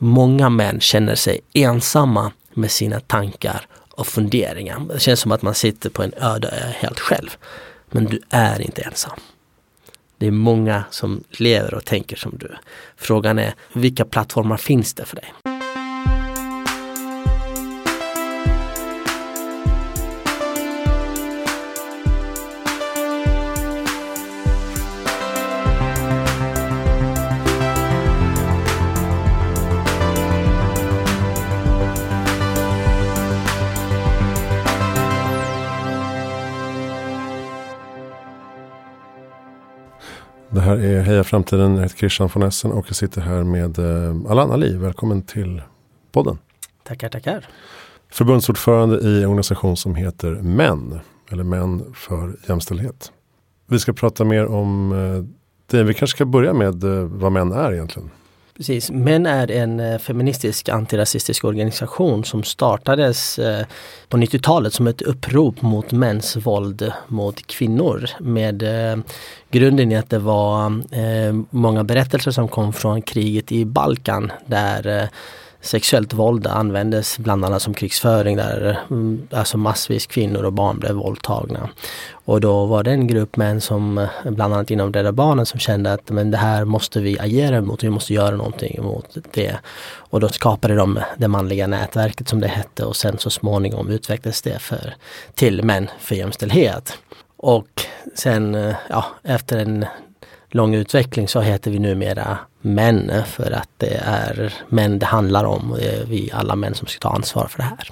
många män känner sig ensamma med sina tankar och funderingar. Det känns som att man sitter på en öde ö helt själv. Men du är inte ensam. Det är många som lever och tänker som du. Frågan är, vilka plattformar finns det för dig? Här är Heja Framtiden, jag heter Christian von Essen och jag sitter här med eh, Alan Ali. Välkommen till podden. Tackar, tackar. Förbundsordförande i en organisation som heter MÄN, eller Män för jämställdhet. Vi ska prata mer om eh, det. Vi kanske ska börja med eh, vad män är egentligen. Precis, Män är en eh, feministisk antirasistisk organisation som startades eh, på 90-talet som ett upprop mot mäns våld mot kvinnor. Med eh, grunden i att det var många berättelser som kom från kriget i Balkan där sexuellt våld användes bland annat som krigsföring där mm, alltså massvis kvinnor och barn blev våldtagna. Och då var det en grupp män som eh, bland annat inom Rädda Barnen som kände att men det här måste vi agera emot, vi måste göra någonting emot det. Och då skapade de det manliga nätverket som det hette och sen så småningom utvecklades det för, till Män för jämställdhet. Och sen eh, ja, efter en lång utveckling så heter vi numera män för att det är män det handlar om och det är vi alla män som ska ta ansvar för det här.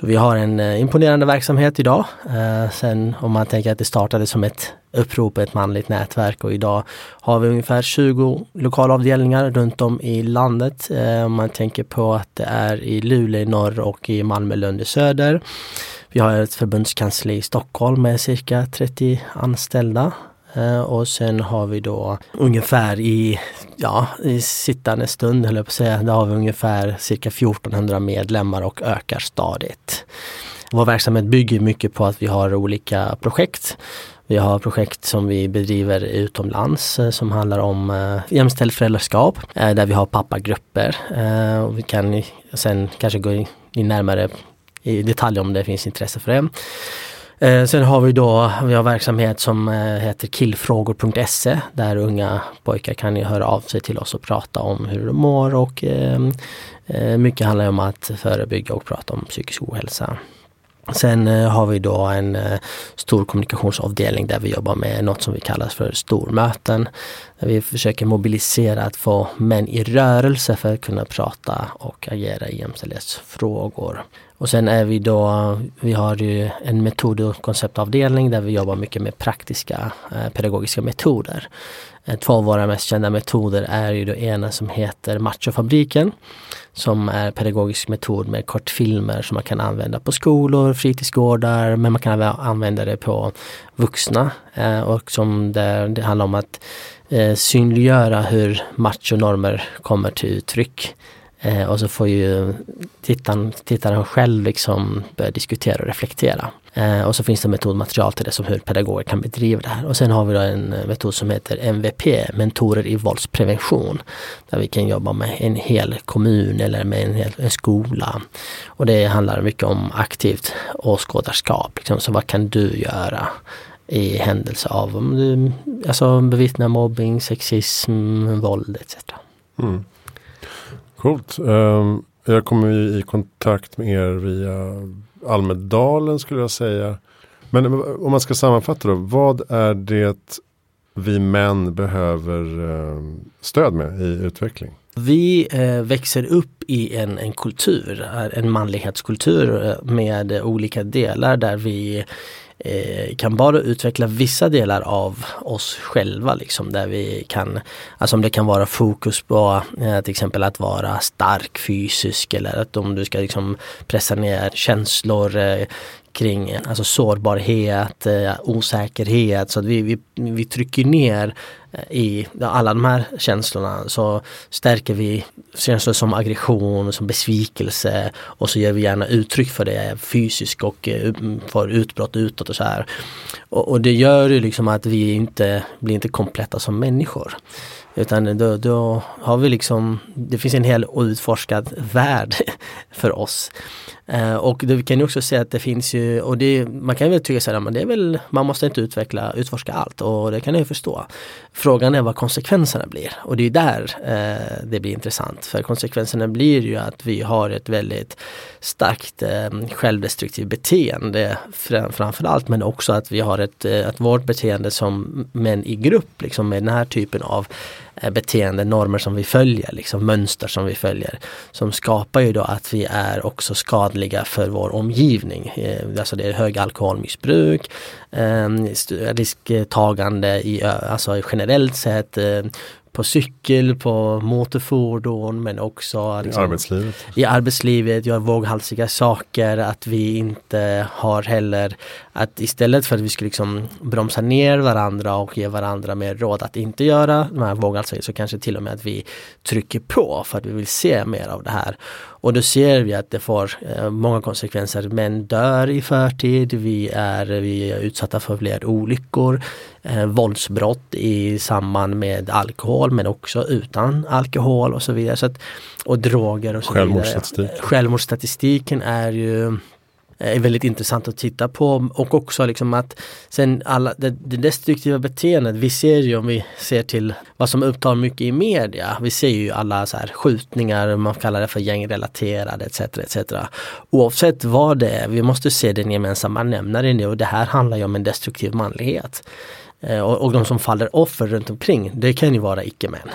Så vi har en eh, imponerande verksamhet idag. Eh, sen om man tänker att det startade som ett upprop, ett manligt nätverk och idag har vi ungefär 20 lokalavdelningar runt om i landet. Eh, om man tänker på att det är i Luleå i norr och i Malmö, Lund i söder. Vi har ett förbundskansli i Stockholm med cirka 30 anställda Eh, och sen har vi då ungefär i, ja, i sittande stund, höll jag på att säga, där har vi ungefär cirka 1400 medlemmar och ökar stadigt. Vår verksamhet bygger mycket på att vi har olika projekt. Vi har projekt som vi bedriver utomlands eh, som handlar om eh, jämställt föräldraskap där vi har pappagrupper. vi kan sen kanske gå in närmare i detalj om det finns intresse för det. Eh, sen har vi då, vi har verksamhet som eh, heter killfrågor.se där unga pojkar kan höra av sig till oss och prata om hur de mår och ehm, eh, mycket handlar om att förebygga och prata om psykisk ohälsa. Sen eh, har vi då en eh, stor kommunikationsavdelning där vi jobbar med något som vi kallar för stormöten. Där vi försöker mobilisera att få män i rörelse för att kunna prata och agera i jämställdhetsfrågor. Och sen är vi då, vi har ju en metod och konceptavdelning där vi jobbar mycket med praktiska eh, pedagogiska metoder. Eh, två av våra mest kända metoder är ju det ena som heter Machofabriken som är pedagogisk metod med kortfilmer som man kan använda på skolor, fritidsgårdar men man kan även använda det på vuxna eh, och som det, det handlar om att eh, synliggöra hur machonormer kommer till uttryck Eh, och så får ju tittaren, tittaren själv liksom börja diskutera och reflektera. Eh, och så finns det metodmaterial till det som hur pedagoger kan bedriva det här. Och sen har vi då en eh, metod som heter MVP, mentorer i våldsprevention. Där vi kan jobba med en hel kommun eller med en hel en skola. Och det handlar mycket om aktivt åskådarskap. Liksom. Så vad kan du göra? i händelse av om du alltså bevittnar mobbing, sexism, våld etc. Mm. Coolt. Um, jag kommer i kontakt med er via Almedalen skulle jag säga. Men eh, om man ska sammanfatta då, vad är det vi män behöver um, stöd med i utveckling? Vi eh, växer upp i en, en kultur, eh, en manlighetskultur eh, med olika delar där vi eh, kan bara utveckla vissa delar av oss själva liksom där vi kan, alltså om det kan vara fokus på eh, till exempel att vara stark fysisk eller att om du ska liksom pressa ner känslor eh, kring alltså sårbarhet, eh, osäkerhet. Så att vi, vi, vi trycker ner i alla de här känslorna så stärker vi känslor som aggression, som besvikelse och så ger vi gärna uttryck för det fysiskt och eh, får utbrott utåt och så här. Och, och det gör ju liksom att vi inte blir inte kompletta som människor. Utan då, då har vi liksom, det finns en hel outforskad värld för oss. Eh, och det, vi kan ju också se att det finns ju, och det, man kan väl tycka så här, men det är väl, man måste inte utveckla, utforska allt och det kan jag ju förstå. Frågan är vad konsekvenserna blir och det är där eh, det blir intressant. För konsekvenserna blir ju att vi har ett väldigt starkt eh, självdestruktivt beteende fram, framförallt men också att vi har ett, eh, ett vårt beteende som män i grupp liksom med den här typen av Eh, beteendenormer som vi följer, liksom mönster som vi följer. Som skapar ju då att vi är också skadliga för vår omgivning. Eh, alltså det är hög alkoholmissbruk, eh, risktagande i, alltså generellt sett, på cykel, på motorfordon men också liksom, I arbetslivet. I arbetslivet, gör våghalsiga saker, att vi inte har heller att istället för att vi skulle liksom bromsa ner varandra och ge varandra mer råd att inte göra de här våghalsiga så kanske till och med att vi trycker på för att vi vill se mer av det här. Och då ser vi att det får eh, många konsekvenser. Män dör i förtid, vi är, vi är utsatta för fler olyckor, eh, våldsbrott i samband med alkohol men också utan alkohol och så vidare. Så att, och droger och så vidare. Självmordsstatistiken är ju Eh, är väldigt intressant att titta på och också liksom att sen alla det, det destruktiva beteendet, vi ser ju om vi ser till vad som upptar mycket i media. Vi ser ju alla så här skjutningar, man kallar det för gängrelaterade etc. etc. Oavsett vad det är, vi måste se den gemensamma nämnaren och det här handlar ju om en destruktiv manlighet. Eh, och, och de som faller offer runt omkring, det kan ju vara icke-män.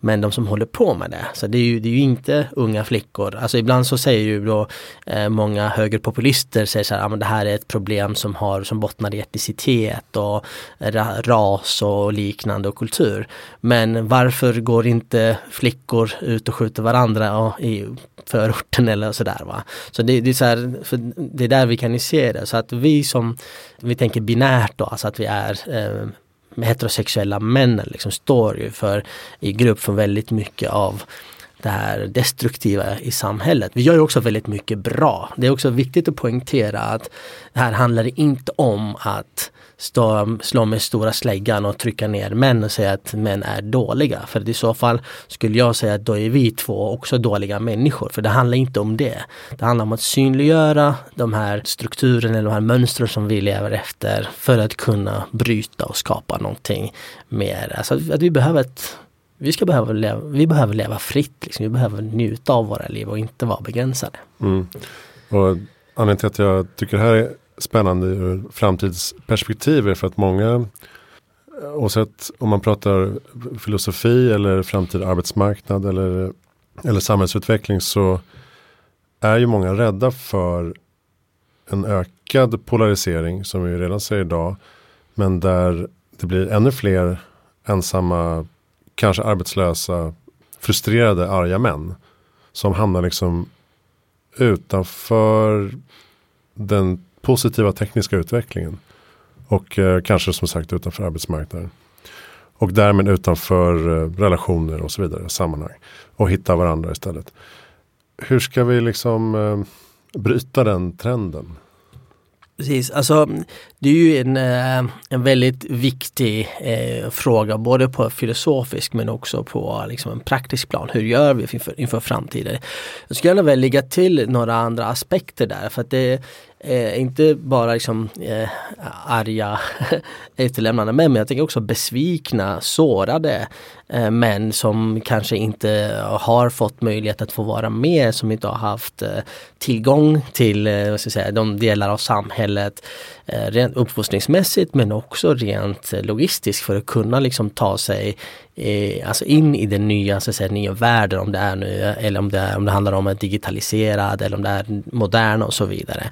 Men de som håller på med det, så det är ju, det är ju inte unga flickor. Alltså ibland så säger ju då eh, många högerpopulister säger så här, ah, men det här är ett problem som har som bottnar i etnicitet och ra, ras och liknande och kultur. Men varför går inte flickor ut och skjuter varandra och, i förorten eller sådär va. Så det, det är så här, det är där vi kan se det. Så att vi som, vi tänker binärt då, alltså att vi är eh, heterosexuella männen liksom står ju för i grupp för väldigt mycket av det här destruktiva i samhället. Vi gör ju också väldigt mycket bra. Det är också viktigt att poängtera att det här handlar inte om att stå, slå med stora släggan och trycka ner män och säga att män är dåliga. För i så fall skulle jag säga att då är vi två också dåliga människor. För det handlar inte om det. Det handlar om att synliggöra de här strukturerna eller de här mönstren som vi lever efter för att kunna bryta och skapa någonting mer. Alltså att vi behöver ett vi, ska behöva leva, vi behöver leva fritt, liksom. vi behöver njuta av våra liv och inte vara begränsade. Mm. Och anledningen till att jag tycker det här är spännande ur framtidsperspektiv är för att många Oavsett om man pratar filosofi eller framtida arbetsmarknad eller, eller samhällsutveckling så är ju många rädda för en ökad polarisering som vi redan ser idag. Men där det blir ännu fler ensamma, kanske arbetslösa, frustrerade, arga män. Som hamnar liksom utanför den positiva tekniska utvecklingen. Och eh, kanske som sagt utanför arbetsmarknaden. Och därmed utanför eh, relationer och så vidare, sammanhang. Och hitta varandra istället. Hur ska vi liksom eh, bryta den trenden? Precis, alltså det är ju en, eh, en väldigt viktig eh, fråga både på filosofisk men också på liksom, en praktisk plan. Hur gör vi inför, inför framtiden? Jag skulle gärna vilja lägga till några andra aspekter där för att det eh, inte bara liksom eh, arga efterlämnande män, men jag tänker också besvikna, sårade eh, män som kanske inte har fått möjlighet att få vara med, som inte har haft eh, tillgång till eh, vad ska jag säga, de delar av samhället Eh, rent uppfostringsmässigt men också rent eh, logistiskt för att kunna liksom ta sig eh, alltså in i den nya, så att säga, nya världen om det är nu eller om det, är, om det handlar om att digitaliserad eller om det är moderna och så vidare.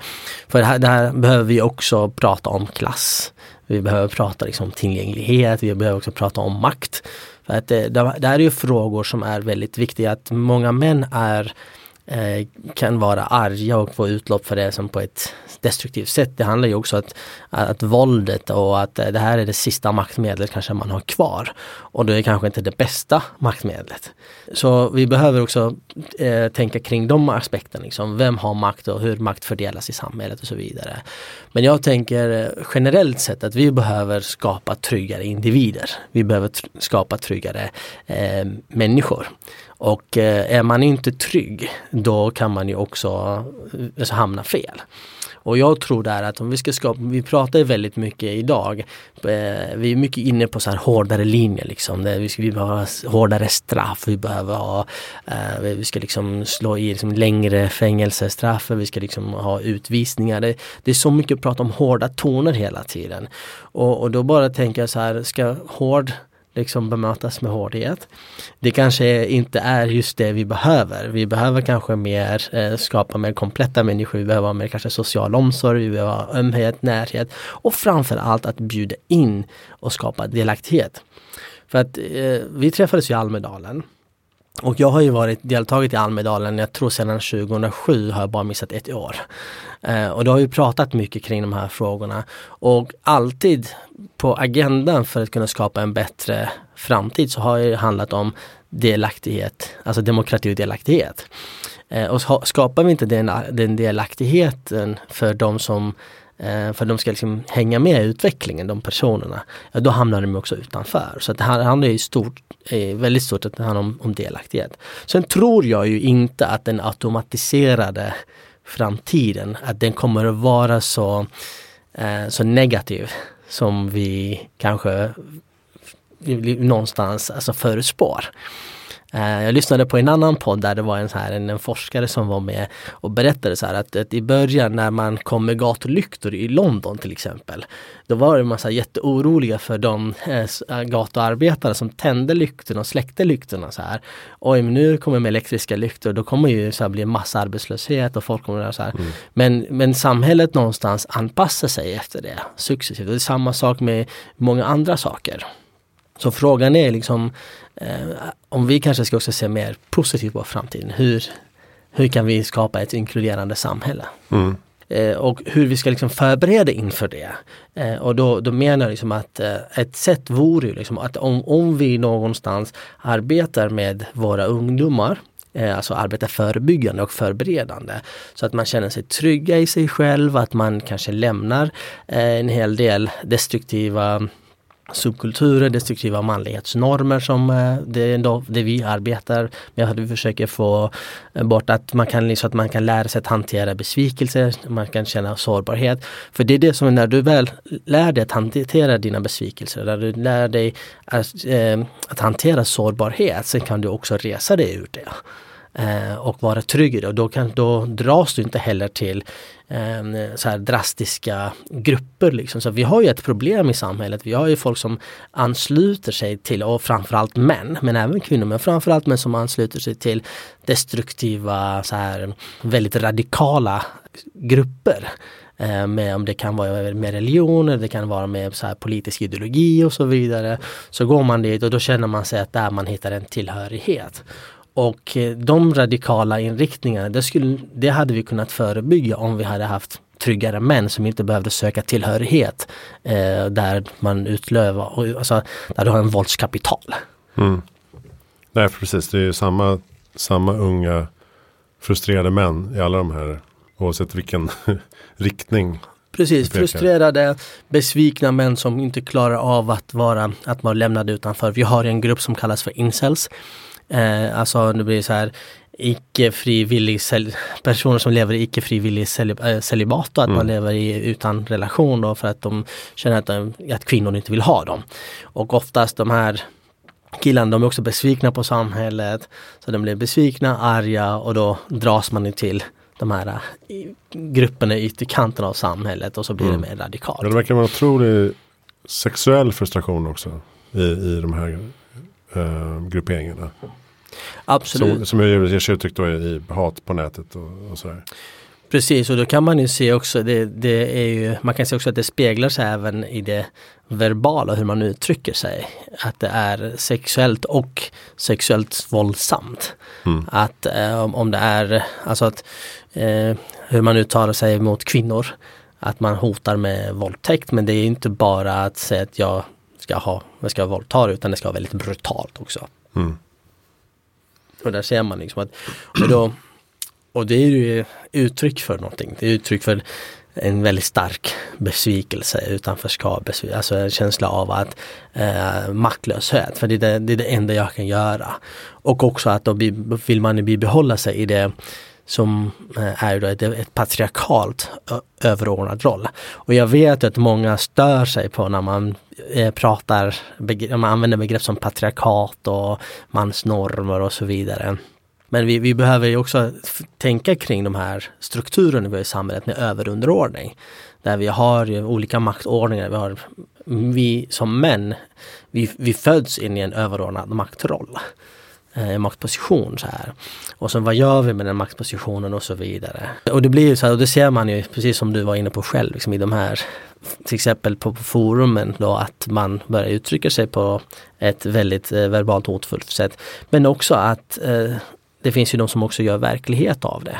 För här, där behöver vi också prata om klass. Vi behöver prata liksom, tillgänglighet, vi behöver också prata om makt. För att eh, det, det här är ju frågor som är väldigt viktiga. Att många män är eh, kan vara arga och få utlopp för det som på ett destruktivt sätt. Det handlar ju också om att, att våldet och att eh, det här är det sista maktmedlet kanske man har kvar. Och det är kanske inte det bästa maktmedlet. Så vi behöver också eh, tänka kring de aspekterna. Liksom. Vem har makt och hur makt fördelas i samhället och så vidare. Men jag tänker eh, generellt sett att vi behöver skapa tryggare individer. Vi behöver tr skapa tryggare eh, människor. Och eh, är man inte trygg då kan man ju också alltså, hamna fel. Och jag tror där att om vi ska skapa, vi pratar väldigt mycket idag, eh, vi är mycket inne på så här hårdare linjer liksom. vi ska vi ha hårdare straff, vi behöver ha, eh, vi ska liksom slå i liksom längre fängelsestraff, vi ska liksom ha utvisningar. Det, det är så mycket prat om hårda toner hela tiden. Och, och då bara tänker jag så här, ska hård liksom bemötas med hårdhet. Det kanske inte är just det vi behöver. Vi behöver kanske mer eh, skapa mer kompletta människor. Vi behöver mer kanske social omsorg, vi behöver ömhet, närhet och framförallt att bjuda in och skapa delaktighet. För att eh, vi träffades i Almedalen och jag har ju varit deltagit i Almedalen, jag tror sedan 2007 har jag bara missat ett år. Eh, och då har vi pratat mycket kring de här frågorna. Och alltid på agendan för att kunna skapa en bättre framtid så har det handlat om delaktighet, alltså demokrati och delaktighet. Eh, och skapar vi inte den, den delaktigheten för de som Eh, för de ska liksom hänga med i utvecklingen, de personerna, ja, då hamnar de också utanför. Så det här handlar i stort, eh, väldigt stort att det handlar om, om delaktighet. Sen tror jag ju inte att den automatiserade framtiden, att den kommer att vara så, eh, så negativ som vi kanske eh, någonstans alltså förutspår. Eh, jag lyssnade på en annan podd där det var en, så här, en, en forskare som var med och berättade så att, att, i början när man kom med gatulyktor i London till exempel. Då var det massa jätteoroliga för de eh, eh, gatuarbetare som tände lyktorna och släckte lyktorna så här. Oj, men nu kommer med elektriska lyktor, då kommer ju så här bli massarbetslöshet och folk kommer att så här. Mm. Men, men samhället någonstans anpassar sig efter det successivt. Och det är samma sak med många andra saker. Så frågan är liksom om vi kanske ska också se mer positivt på framtiden. Hur, hur kan vi skapa ett inkluderande samhälle? Mm. Eh, och hur vi ska liksom förbereda inför det. Eh, och då, då menar jag liksom att eh, ett sätt vore ju liksom att om, om vi någonstans arbetar med våra ungdomar eh, Alltså arbeta förebyggande och förberedande. Så att man känner sig trygga i sig själv, att man kanske lämnar eh, en hel del destruktiva subkulturer, destruktiva manlighetsnormer som eh, det är ändå det vi arbetar med. Vi försöker få bort att man kan, så att man kan lära sig att hantera besvikelser, man kan känna sårbarhet. För det är det som när du väl lär dig att hantera dina besvikelser, när du lär dig att, eh, att hantera sårbarhet, så kan du också resa dig ur det Eh, och vara trygg i det. Och då, kan, då dras du inte heller till eh, så här drastiska grupper. Liksom. Så vi har ju ett problem i samhället. Vi har ju folk som ansluter sig till, och framförallt män, men även kvinnor, men framförallt män som ansluter sig till destruktiva, så här, väldigt radikala grupper. Eh, med om det kan vara med religioner, det kan vara med så här politisk ideologi och så vidare. Så går man dit och då känner man sig att där man hittar en tillhörighet. Och eh, de radikala inriktningarna, det, skulle, det hade vi kunnat förebygga om vi hade haft tryggare män som inte behövde söka tillhörighet eh, där man utlövar, alltså där du har en våldskapital. Mm. Nej, precis. Det är ju samma, samma unga frustrerade män i alla de här, oavsett vilken riktning. Precis, frustrerade, besvikna män som inte klarar av att vara, att vara lämnade utanför. Vi har en grupp som kallas för incels. Eh, alltså det blir så här icke frivillig personer som lever i icke frivillig äh, celibat och att mm. man lever i, utan relation då för att de känner att, de, att kvinnor inte vill ha dem. Och oftast de här killarna de är också besvikna på samhället. Så de blir besvikna, arga och då dras man till de här äh, grupperna i ytterkanten av samhället och så blir mm. det mer radikalt. Ja, det verkar vara en otrolig sexuell frustration också i, i de här uh, grupperingarna. Absolut. Som, som ger sig uttryck då i hat på nätet och, och sådär. Precis och då kan man ju se också, det, det är ju, man kan se också att det speglar sig även i det verbala, hur man uttrycker sig. Att det är sexuellt och sexuellt våldsamt. Mm. Att eh, om det är, alltså att eh, hur man uttalar sig mot kvinnor. Att man hotar med våldtäkt men det är inte bara att säga att jag ska ha, jag ska våldta utan det ska vara väldigt brutalt också. Mm. Och där ser man liksom att, och, då, och det är ju uttryck för någonting. Det är uttryck för en väldigt stark besvikelse, utanförskap, besvikelse, alltså en känsla av att eh, maktlöshet. För det är det, det är det enda jag kan göra. Och också att då vill man bibehålla sig i det som eh, är då ett, ett patriarkalt överordnad roll. Och jag vet att många stör sig på när man eh, pratar, man använder begrepp som patriarkat och mansnormer och så vidare. Men vi, vi behöver ju också tänka kring de här strukturerna vi har i samhället med överunderordning. Där vi har olika maktordningar. Vi, har, vi som män, vi, vi föds in i en överordnad maktroll. Eh, en maktposition så här. Och så vad gör vi med den maktpositionen och så vidare. Och det blir ju så här, och det ser man ju precis som du var inne på själv liksom i de här till exempel på forumen då att man börjar uttrycka sig på ett väldigt eh, verbalt hotfullt sätt. Men också att eh, det finns ju de som också gör verklighet av det.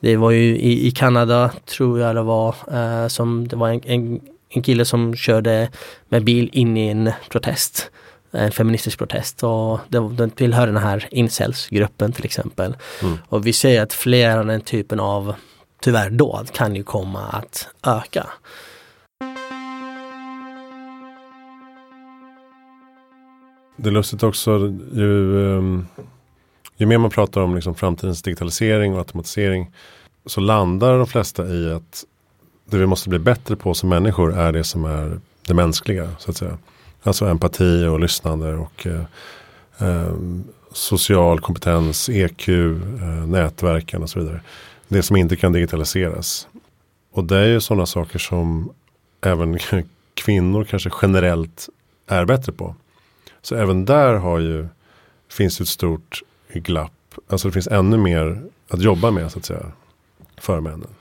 Det var ju i, i Kanada, tror jag det var, eh, som det var en, en, en kille som körde med bil in i en protest en feministisk protest och den tillhör den här incels-gruppen till exempel. Mm. Och vi ser att fler av den typen av tyvärr dåd kan ju komma att öka. Det är lustigt också ju, ehm, ju mer man pratar om liksom framtidens digitalisering och automatisering så landar de flesta i att det vi måste bli bättre på som människor är det som är det mänskliga så att säga. Alltså empati och lyssnande och eh, eh social kompetens, EQ, eh, nätverken och så vidare. Det som inte kan digitaliseras. Och det är ju sådana saker som även kvinnor kanske generellt är bättre på. Så även där har ju, finns ett stort glapp. Alltså det finns ännu mer att jobba med så att säga. För männen.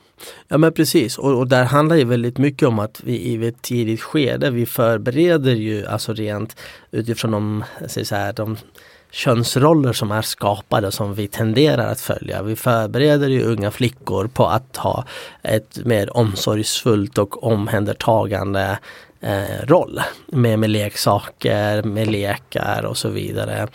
Ja men precis och, och där handlar det väldigt mycket om att vi i ett tidigt skede vi förbereder ju alltså rent utifrån de, så här, de könsroller som är skapade som vi tenderar att följa. Vi förbereder ju unga flickor på att ha ett mer omsorgsfullt och omhändertagande eh, roll. Med, med leksaker, med lekar och så vidare.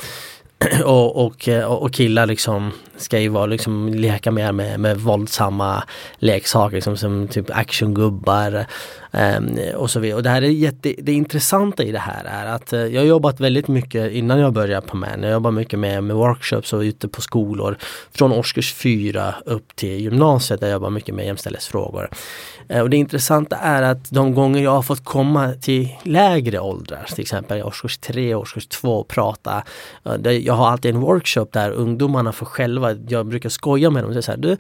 och, och, eh, och killar liksom ska ju vara liksom leka mer med, med våldsamma leksaker liksom, som typ actiongubbar Ehm, och så vidare. Och det här är jätte, det intressanta i det här är att eh, jag har jobbat väldigt mycket innan jag började på MAN. Jag jobbar mycket med, med workshops och ute på skolor från årskurs 4 upp till gymnasiet där jag jobbar mycket med jämställdhetsfrågor. Eh, och det intressanta är att de gånger jag har fått komma till lägre åldrar, till exempel årskurs 3, årskurs 2 och prata. Eh, jag har alltid en workshop där ungdomarna får själva jag brukar skoja med dem. Så här, du,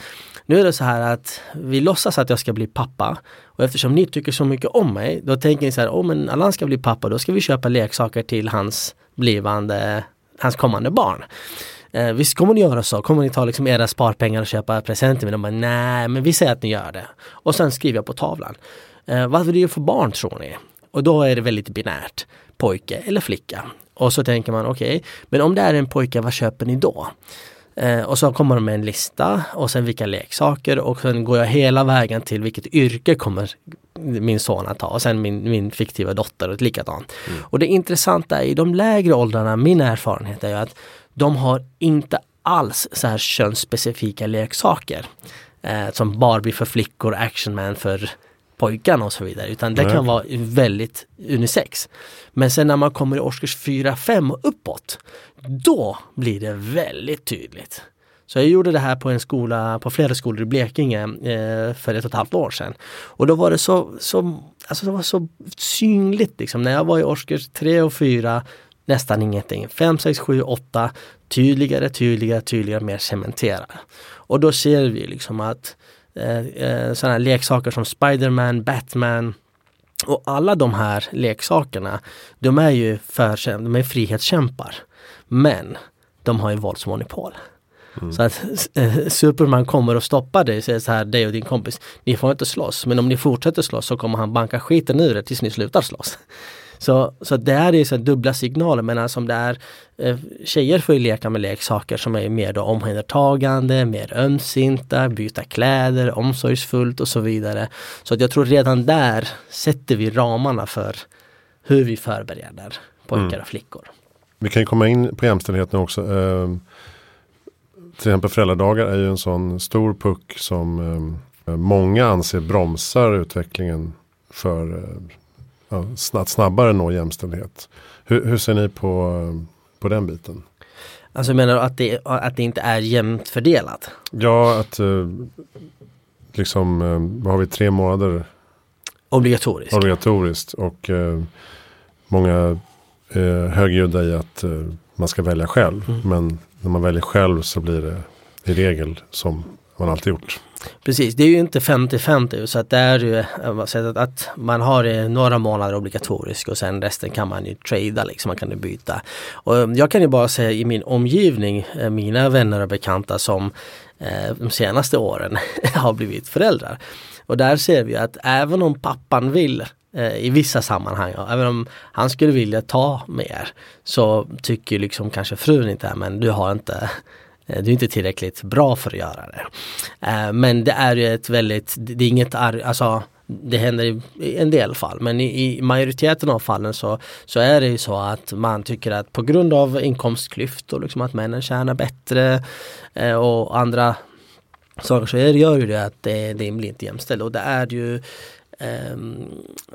nu är det så här att vi låtsas att jag ska bli pappa och eftersom ni tycker så mycket om mig då tänker ni så här, oh, men Allan ska bli pappa då ska vi köpa leksaker till hans blivande, hans kommande barn. Eh, visst kommer ni göra så? Kommer ni ta liksom era sparpengar och köpa presenter? Men de bara, nej men vi säger att ni gör det. Och sen skriver jag på tavlan. Eh, vad vill du få barn tror ni? Och då är det väldigt binärt. Pojke eller flicka. Och så tänker man okej, okay, men om det är en pojke, vad köper ni då? Eh, och så kommer de med en lista och sen vilka leksaker och sen går jag hela vägen till vilket yrke kommer min son att ta och sen min, min fiktiva dotter och likadant. Mm. Och det intressanta är i de lägre åldrarna, min erfarenhet är att de har inte alls så här könsspecifika leksaker. Eh, som Barbie för flickor, Actionman för pojkarna och så vidare. Utan det Nej. kan vara väldigt unisex. Men sen när man kommer i årskurs 4, 5 och uppåt, då blir det väldigt tydligt. Så jag gjorde det här på en skola, på flera skolor i Blekinge eh, för ett och ett halvt år sedan. Och då var det så, så, alltså det var så synligt liksom. När jag var i årskurs 3 och 4, nästan ingenting. 5, 6, 7, 8, tydligare, tydligare, tydligare, mer cementerade. Och då ser vi liksom att eh, eh sådana leksaker som Spiderman, Batman, och alla de här leksakerna, de är ju för, de är frihetskämpar. Men de har ju våldsmonopol. Mm. Så att eh, Superman kommer och stoppar dig och säger så här, dig och din kompis, ni får inte slåss. Men om ni fortsätter slåss så kommer han banka skiten ur er tills ni slutar slåss. Så, så det här är så dubbla signaler men alltså om det är eh, Tjejer får ju leka med leksaker som är mer då omhändertagande, mer ömsinta, byta kläder, omsorgsfullt och så vidare. Så att jag tror redan där sätter vi ramarna för hur vi förbereder pojkar mm. och flickor. Vi kan komma in på jämställdhet nu också. Eh, till exempel föräldradagar är ju en sån stor puck som eh, många anser bromsar utvecklingen för eh, att snabbare nå jämställdhet. Hur, hur, ser ni på, på den biten? Alltså menar du att det, att det inte är jämnt fördelat? Ja, att eh, liksom, eh, vad har vi, tre månader? Obligatoriskt. Obligatoriskt och eh, många är högljudda i att man ska välja själv. Mm. Men när man väljer själv så blir det i regel som man alltid gjort. Precis, det är ju inte 50-50 så att det är ju eh, att man har eh, några månader obligatoriskt och sen resten kan man ju trada liksom, man kan ju byta. Och eh, jag kan ju bara säga i min omgivning, mina vänner och bekanta som de senaste åren har blivit föräldrar. Och där ser vi att även om pappan vill i vissa sammanhang, även om han skulle vilja ta mer så tycker liksom kanske frun inte, men du har inte Eh, du är inte tillräckligt bra för att göra det. Eh, men det är ju ett väldigt, det är inget, alltså det händer i en del fall men i, i, majoriteten av fallen så, så är det ju så att man tycker att på grund av inkomstklyftor, liksom att männen tjänar bättre eh, och andra saker så gör ju det att det, det blir inte jämställt och det är ju Ehm,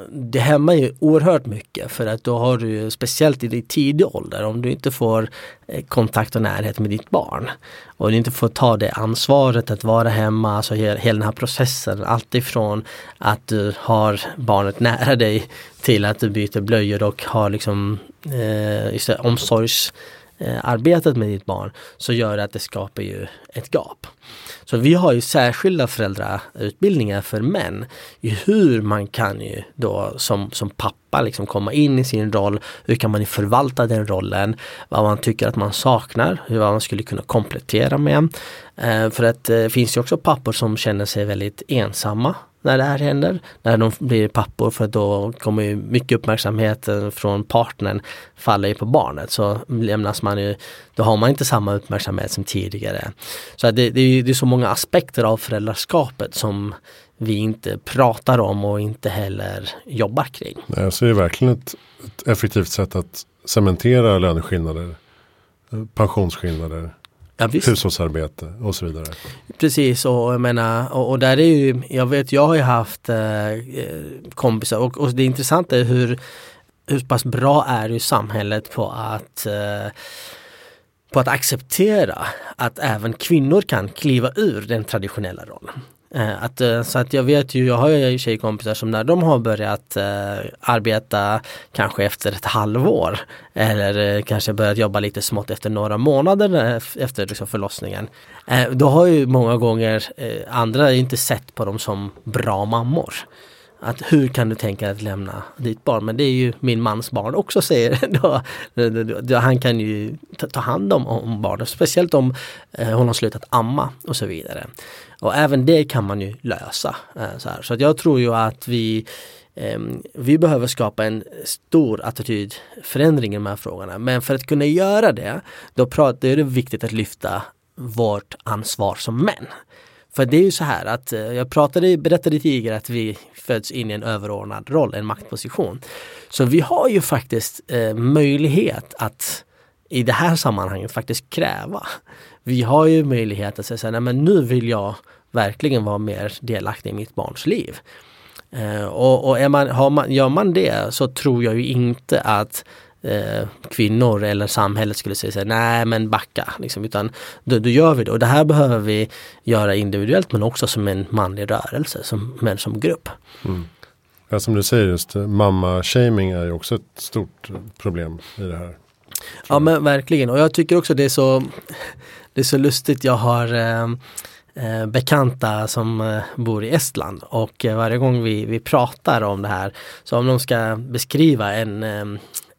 det hämmar ju oerhört mycket för att då har du speciellt i din tidig ålder om du inte får eh, kontakt och närhet med ditt barn och du inte får ta det ansvaret att vara hemma, alltså hela den här processen, alltifrån att du har barnet nära dig till att du byter blöjor och har liksom eh, omsorgsarbetet eh, med ditt barn så gör det att det skapar ju ett gap. Så vi har ju särskilda föräldrautbildningar för män i hur man kan ju då som, som pappa liksom komma in i sin roll. Hur kan man förvalta den rollen? Vad man tycker att man saknar, hur man skulle kunna komplettera med. Eh, för att det finns ju också pappor som känner sig väldigt ensamma när det här händer. När de blir pappor för då kommer ju mycket uppmärksamhet eh, från partnern faller ju på barnet. Så lämnas man ju, då har man inte samma uppmärksamhet som tidigare. Så det, det, är, det är så många aspekter av föräldraskapet som vi inte pratar om och inte heller jobbar kring. Nej, så är det verkligen ett, ett effektivt sätt att cementera löneskillnader, eh, pensionsskillnader, ja, hushållsarbete och så vidare. Precis och jag menar och, och, där är ju, jag vet jag har ju haft eh, kompisar och, och det intressanta är hur, hur pass bra är ju samhället på att eh, på att acceptera att även kvinnor kan kliva ur den traditionella rollen. Eh, att, eh, så att jag vet ju, jag har ju tjejkompisar som när de har börjat eh, arbeta kanske efter ett halvår eller eh, kanske börjat jobba lite smått efter några månader eh, efter liksom, förlossningen. Eh, då har ju många gånger andra inte sett på dem som bra mammor. Att hur kan du tänka dig att lämna ditt barn? Men det är ju min mans barn också säger då, då, då Han kan ju ta, ta hand om, om barnet, speciellt om eh, hon har slutat amma och så vidare. Och även det kan man ju lösa. Eh, så, här. så att jag tror ju att vi ehm, vi behöver skapa en stor attitydförändring i de här frågorna. Men för att kunna göra det, då är det viktigt att lyfta vårt ansvar som män. För det är ju så här att eh, jag pratade, berättade tidigare att vi föds in i en överordnad roll, en maktposition. Så vi har ju faktiskt eh, möjlighet att i det här sammanhanget faktiskt kräva. Vi har ju möjlighet att säga nej men nu vill jag verkligen vara mer delaktig i mitt barns liv. Eh, och, och man, man, gör man det så tror jag ju inte att eh, kvinnor eller samhället skulle säga nej men backa. Liksom, utan då, då, gör vi det och det här behöver vi göra individuellt men också som en manlig rörelse, som, men som grupp. Mm. Ja, som du säger, just mamma-shaming är ju också ett stort problem i det här. Ja men verkligen och jag tycker också det är så, det är så lustigt. Jag har eh, eh bekanta som eh, bor i Estland och eh, varje gång vi, vi pratar om det här så om de ska beskriva en,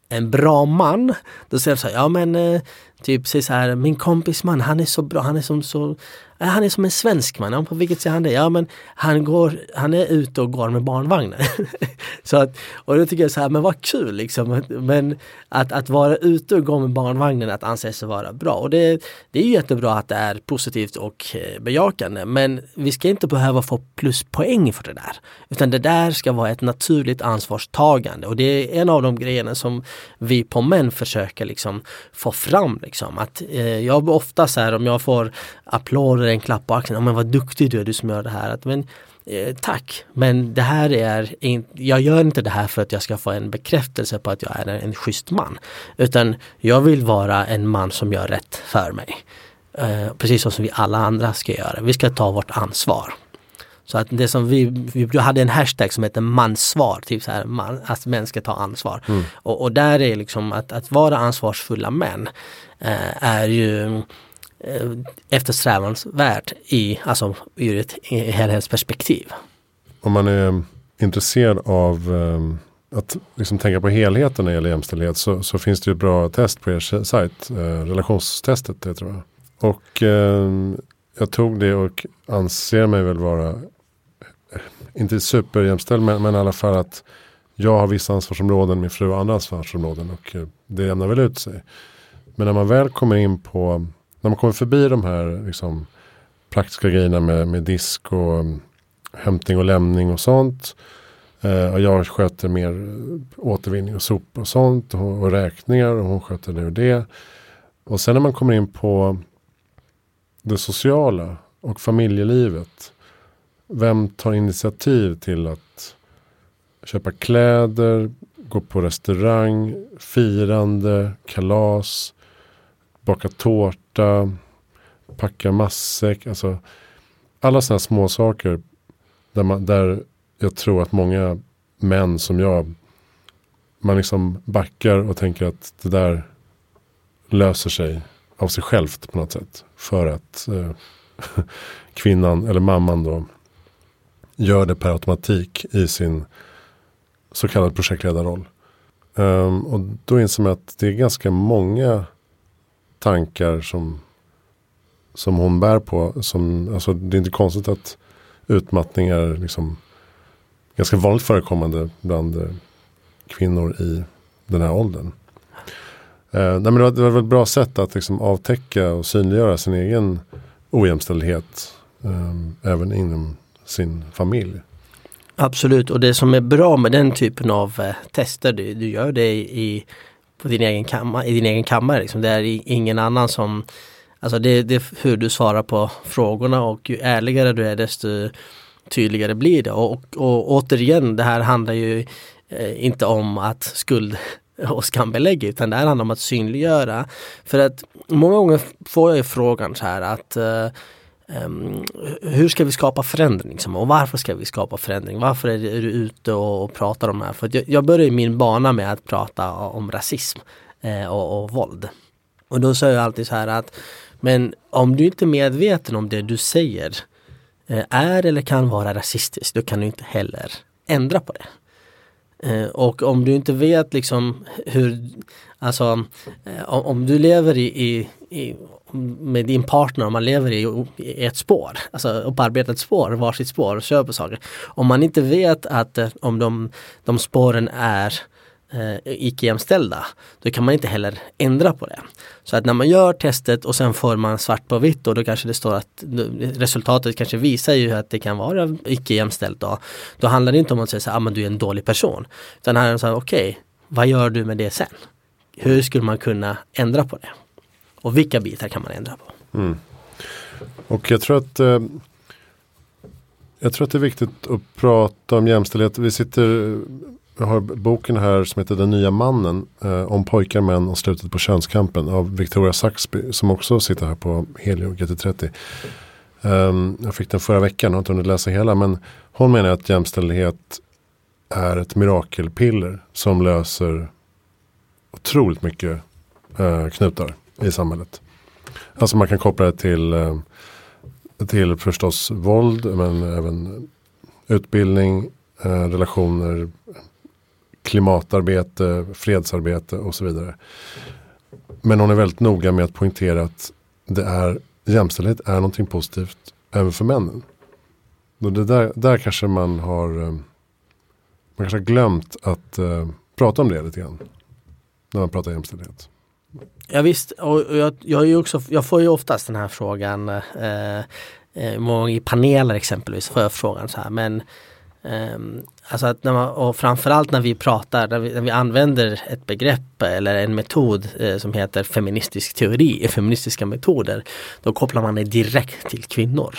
en bra man, då säger de så här, ja men eh, Typ säg så här, min kompis man han är så bra, han är som så Eh, han är som en svensk man. Ja, på vilket sätt han det? Ja men han, går, han är ute och går med barnvagnar. så att, och då tycker jag så här, men vad kul liksom. Men att, att vara ute och gå med barnvagnen att anse sig vara bra. Och det, det är jättebra att det är positivt och eh, bejakande. Men vi ska inte behöva få pluspoäng för det där. Utan det där ska vara ett naturligt ansvarstagande. Och det är en av de grejerna som vi på män försöker liksom få fram. Liksom. Att, eh, jag ofta så här om jag får applåder en klapp på axeln. men vad duktig du är du som gör det här. Att, men, eh, tack, men det här är in, jag gör inte det här för att jag ska få en bekräftelse på att jag är en, en schysst man. Utan jag vill vara en man som gör rätt för mig. Eh, precis som vi alla andra ska göra. Vi ska ta vårt ansvar. Så att det som vi, vi hade en hashtag som heter mansvar, typ så här, man, att män ska ta ansvar. Mm. Och, och, där är liksom att, att vara ansvarsfulla män eh, är ju Eh, eftersträvansvärt i, alltså ur ett helhetsperspektiv. Om man är intresserad av eh, att liksom tänka på helheten när det gäller jämställdhet så, så finns det ju ett bra test på er sajt, eh, relationstestet det tror jag. Och jag tog det och anser mig väl vara, inte superjämställd men, men i alla fall att jag har vissa ansvarsområden, min fru har andra ansvarsområden och det jämnar väl ut sig. Men när man väl kommer in på när man kommer förbi de här liksom, praktiska grejerna med, med disk och um, hämtning och lämning och sånt. Eh, och jag sköter mer återvinning och sopor och sånt och, och räkningar och hon sköter det och det. Och sen när man kommer in på det sociala och familjelivet. Vem tar initiativ till att köpa kläder, gå på restaurang, firande, kalas, baka tårta, packa matsäck. Alltså, alla sådana små saker där, man, där jag tror att många män som jag, man liksom backar och tänker att det där löser sig av sig självt på något sätt. För att eh, kvinnan eller mamman då gör det per automatik i sin så kallad projektledarroll. Um, och då inser man att det är ganska många tankar som, som hon bär på. Som, alltså, det är inte konstigt att utmattning är liksom ganska vanligt förekommande bland eh, kvinnor i den här åldern. Eh, nej, men det, var, det var ett bra sätt att liksom avtäcka och synliggöra sin egen ojämställdhet. Eh, även inom sin familj. Absolut och det som är bra med den typen av eh, tester, du, du gör det i, på din egen kamma, i din egen kammare. Liksom. Det är ingen annan som Alltså det, det är hur du svarar på frågorna och ju ärligare du är desto tydligare blir det. Och, och, och återigen, det här handlar ju eh, inte om att skuld och skambelägga utan det här handlar om att synliggöra. För att många gånger får jag frågan så här att eh, Um, hur ska vi skapa förändring? Liksom? Och varför ska vi skapa förändring? Varför är du ute och, och pratar om det här? För jag, jag började min bana med att prata om rasism eh, och, och, våld. Och då säger jag alltid så här att men om du inte är medveten om det du säger eh, är eller kan vara rasistiskt, då kan du inte heller ändra på det. Eh, och om du inte vet liksom hur, alltså eh, om du lever i, i, i med din partner om man lever i, i ett spår, alltså upparbetat spår, varsitt spår och kör på saker. Om man inte vet att eh, om de, de spåren är eh, icke jämställda, då kan man inte heller ändra på det. Så att när man gör testet och sen får man svart på vitt och då kanske det står att resultatet kanske visar ju att det kan vara icke jämställt då. Då handlar det inte om att säga att ah, du är en dålig person. Utan det så här, okej, okay, vad gör du med det sen? Hur skulle man kunna ändra på det? Och vilka bitar kan man ändra på? Mm. Och jag tror att eh, jag tror att det är viktigt att prata om jämställdhet. Vi sitter jag har boken här som heter Den nya mannen. Eh, om pojkar, män och slutet på könskampen. Av Victoria Saxby. Som också sitter här på Helio GT30. Um, ehm, jag fick den förra veckan. Har inte hunnit läsa hela. Men hon menar att jämställdhet är ett mirakelpiller. Som löser otroligt mycket uh, knutar i samhället. Alltså man kan koppla det till, eh, till förstås våld. Men även utbildning, eh, relationer, klimatarbete, fredsarbete och så vidare. men hon är väldigt noga med att poängtera att det är, jämställdhet är någonting positivt även för männen. Och det där, där kanske man har, eh, man kanske har glömt att uh, prata om det lite grann. När man pratar jämställdhet. Ja visst, och jag, jag, är också, jag får ju oftast den här frågan eh, eh i paneler exempelvis får jag frågan så här men Um, alltså att när man, och framförallt när vi pratar, när vi, när vi använder ett begrepp eller en metod eh, som heter feministisk teori, feministiska metoder, då kopplar man det direkt till kvinnor.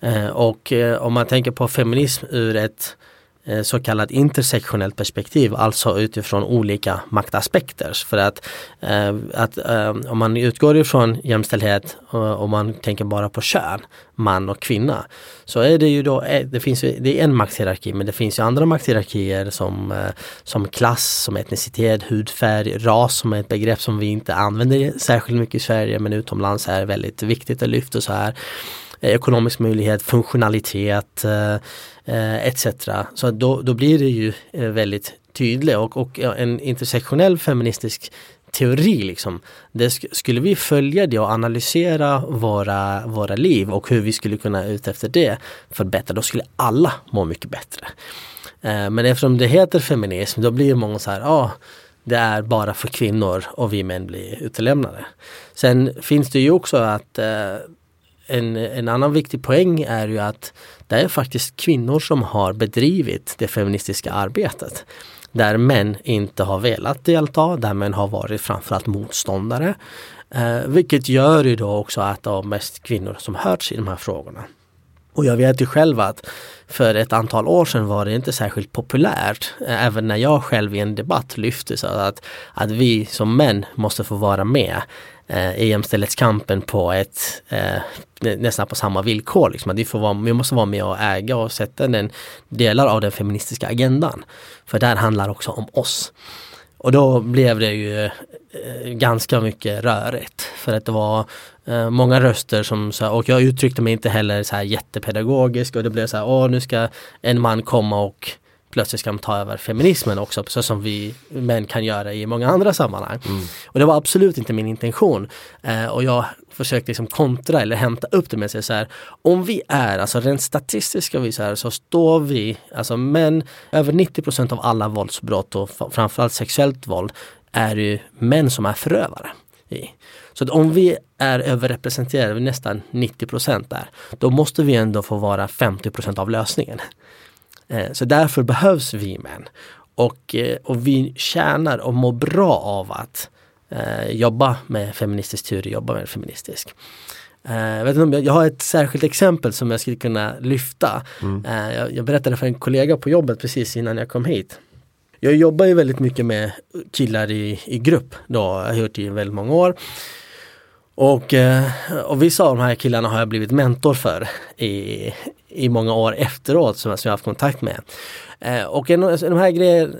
Eh, och eh, om man tänker på feminism ur ett Eh, Eh, så kallat intersektionellt perspektiv, alltså utifrån olika maktaspekter. För att, eh, att eh, om man utgår ifrån jämställdhet eh, och man tänker bara på kön, man och kvinna, så är det ju då, eh, det finns ju, det är en makthierarki men det finns ju andra makthierarkier som, som klass, som etnicitet, hudfärg, ras som är ett begrepp som vi inte använder särskilt mycket i Sverige men utomlands är väldigt viktigt att lyfta så här ekonomisk möjlighet, funktionalitet, eh, Eh, etc. Så då, då blir det ju eh, väldigt tydligt och, och en intersektionell feministisk teori liksom. Det sk skulle vi följa det och analysera våra, våra liv och hur vi skulle kunna ut efter det förbättra, då skulle alla må mycket bättre. Eh, men eftersom det heter feminism då blir många så här, ja ah, det är bara för kvinnor och vi män blir utelämnade. Sen finns det ju också att eh, en, en annan viktig poäng är ju att det är faktiskt kvinnor som har bedrivit det feministiska arbetet. Där män inte har velat delta, där män har varit framförallt motståndare. Eh, vilket gör ju då också att det är mest kvinnor som hörts i de här frågorna. Och jag vet ju själv att för ett antal år sedan var det inte särskilt populärt. Eh, även när jag själv i en debatt lyfte så att, att vi som män måste få vara med Eh, e i jämställdhetskampen på ett eh, nästan på samma villkor. Liksom. Att vi, får vara, vi måste vara med och äga och sätta den delar av den feministiska agendan. För där handlar också om oss. Och då blev det ju eh, ganska mycket rörigt. För att det var eh, många röster som sa, och jag uttryckte mig inte heller så här jättepedagogisk och det blev så här, åh nu ska en man komma och plötsligt ska de ta över feminismen också, så som vi män kan göra i många andra sammanhang. Mm. Och det var absolut inte min intention. Eh, och jag försökte liksom kontra eller hämta upp det med sig så här. Om vi är, alltså rent statistiskt ska vi så här, så står vi, alltså män, över 90% av alla våldsbrott och framförallt sexuellt våld är ju män som är förövare. I. Så att om vi är överrepresenterade, nästan 90% där, då måste vi ändå få vara 50% av lösningen. Eh, så därför behövs vi män. Och, eh, och vi tjänar och mår bra av att eh, jobba med feministisk teori, jobba med feministisk. jag, vet inte om jag, har ett särskilt exempel som jag skulle kunna lyfta. Mm. jag, jag berättade för en kollega på jobbet precis innan jag kom hit. Jag jobbar ju väldigt mycket med killar i, i grupp då, jag har gjort det i väldigt många år. Och, och vissa av de här killarna har jag blivit mentor för i, i många år efteråt som, jag haft kontakt med. Eh, och en, de här grejer,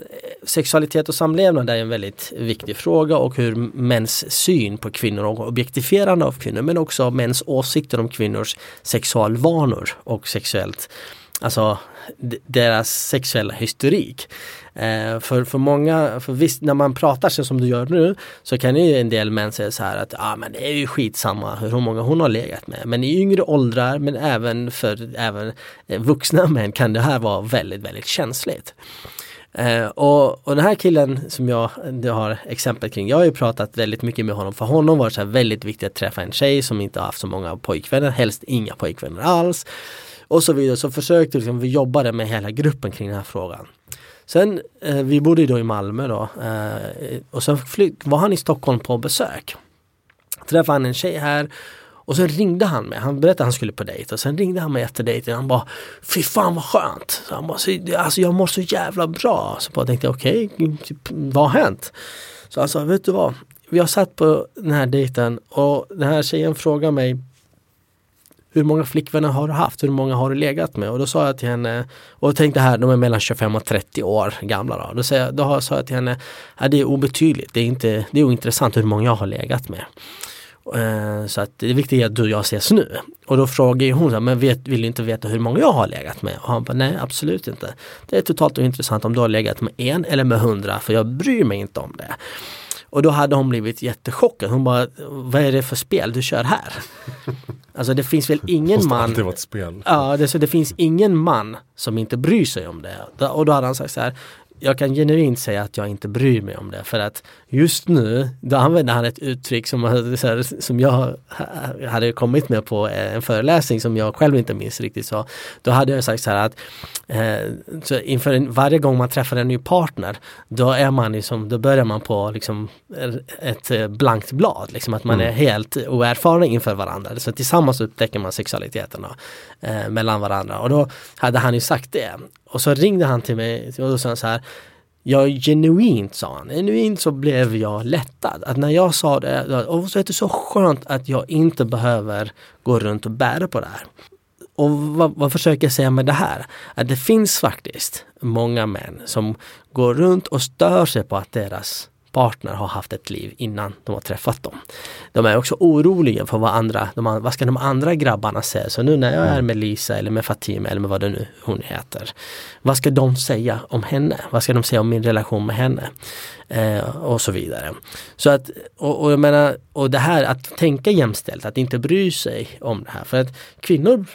sexualitet och samlevnad är en väldigt viktig fråga och hur mäns syn på kvinnor och objektifierande av kvinnor men också mäns åsikter om kvinnors sexualvanor och sexuellt Alltså deras sexuella historik. Eh, för, för många, för visst när man pratar så som du gör nu så kan ju en del män säga så här att ah, men det är ju skitsamma hur många hon har legat med. Men i yngre åldrar men även för även eh, vuxna män kan det här vara väldigt, väldigt känsligt. Eh, och, och den här killen som jag har exempel kring, jag har ju pratat väldigt mycket med honom. För honom var det så väldigt viktigt att träffa en tjej som inte har haft så många pojkvänner, helst inga pojkvänner alls. Och så vidare. Så försökte liksom, vi jobba med hela gruppen kring den här frågan. Sen, eh, vi bodde ju då i Malmö då eh, och sen var han i Stockholm på besök. Träffade han en tjej här och sen ringde han mig, han berättade att han skulle på dejt och sen ringde han mig efter dejten och han bara Fy fan vad skönt! Så han bara, alltså jag mår så jävla bra. Så jag tänkte okej, okay, typ, vad har hänt? Så han sa, vet du vad? Vi har satt på den här dejten och den här tjejen frågar mig hur många flickvänner har du haft? Hur många har du legat med? Och då sa jag till henne, och tänkte här, de är mellan 25 och 30 år gamla då. Då, jag, då sa jag till henne, ja, det är obetydligt, det är, inte, det är ointressant hur många jag har legat med. Eh, så att det viktiga är att du och jag ses nu. Och då frågar hon, men vet, vill du inte veta hur många jag har legat med? Och han bara, nej absolut inte. Det är totalt ointressant om du har legat med en eller med hundra, för jag bryr mig inte om det. Och då hade hon blivit jättechockad. Hon bara, vad är det för spel du kör här? Alltså det finns väl ingen man vara ett spel. Ja, det, så det finns ingen man som inte bryr sig om det. Och då hade han sagt så här jag kan genuint säga att jag inte bryr mig om det för att just nu då använder han ett uttryck som, här, som jag ha- hade kommit med på en föreläsning som jag själv inte minns riktigt så. Då hade jag sagt så här att eh, så inför en, varje gång man träffar en ny partner då är man liksom, då börjar man på liksom ett eh, blankt blad, liksom att man är helt oerfaren inför varandra. Så tillsammans upptäcker man sexualiteten eh, mellan varandra och då hade han ju sagt det. Och så ringde han till mig och då sa han så här jag genuint sa han, genuint så blev jag lättad. Att när jag sa det, och så är det så skönt att jag inte behöver gå runt och bära på det här. Och vad, vad försöker jag säga med det här? Att det finns faktiskt många män som går runt och stör sig på att deras partner har haft ett liv innan de har träffat dem. De är också oroliga för vad andra, de, vad ska de andra grabbarna säga? Så nu när jag är med Lisa eller med Fatima eller med vad det nu hon heter. Vad ska de säga om henne? Vad ska de säga om min relation med henne? Eh, och så vidare. Så att, och, och jag menar, och det här att tänka jämställt, att inte bry sig om det här. För att kvinnor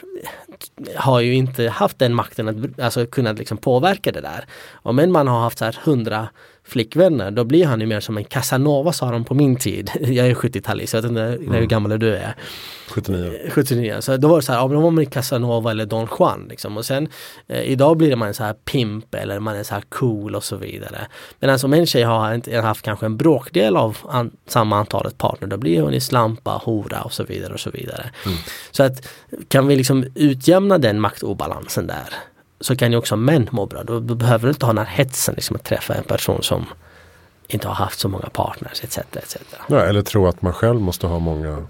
har ju inte haft den makten att alltså, kunna liksom påverka det där. Om en man har haft så här hundra flickvänner då blir han ju mer som en Casanova sa de på min tid. Jag är 70-talist, jag vet inte hur gammal du är. 79. 79. Så då var det så här, ja, då var man Casanova eller Don Juan liksom. Och sen eh, idag blir man så här pimp eller man är så här cool och så vidare. Men alltså om en tjej har inte haft kanske en bråkdel av an, samma antalet partner då blir hon i slampa, hora och så vidare och så vidare. Så att kan vi liksom utjämna den maktobalansen där så kan ju också män må bra. Då behöver du inte ha den här hetsen liksom att träffa en person som inte har haft så många partners etc. etc. Ja, eller tro att man själv måste ha många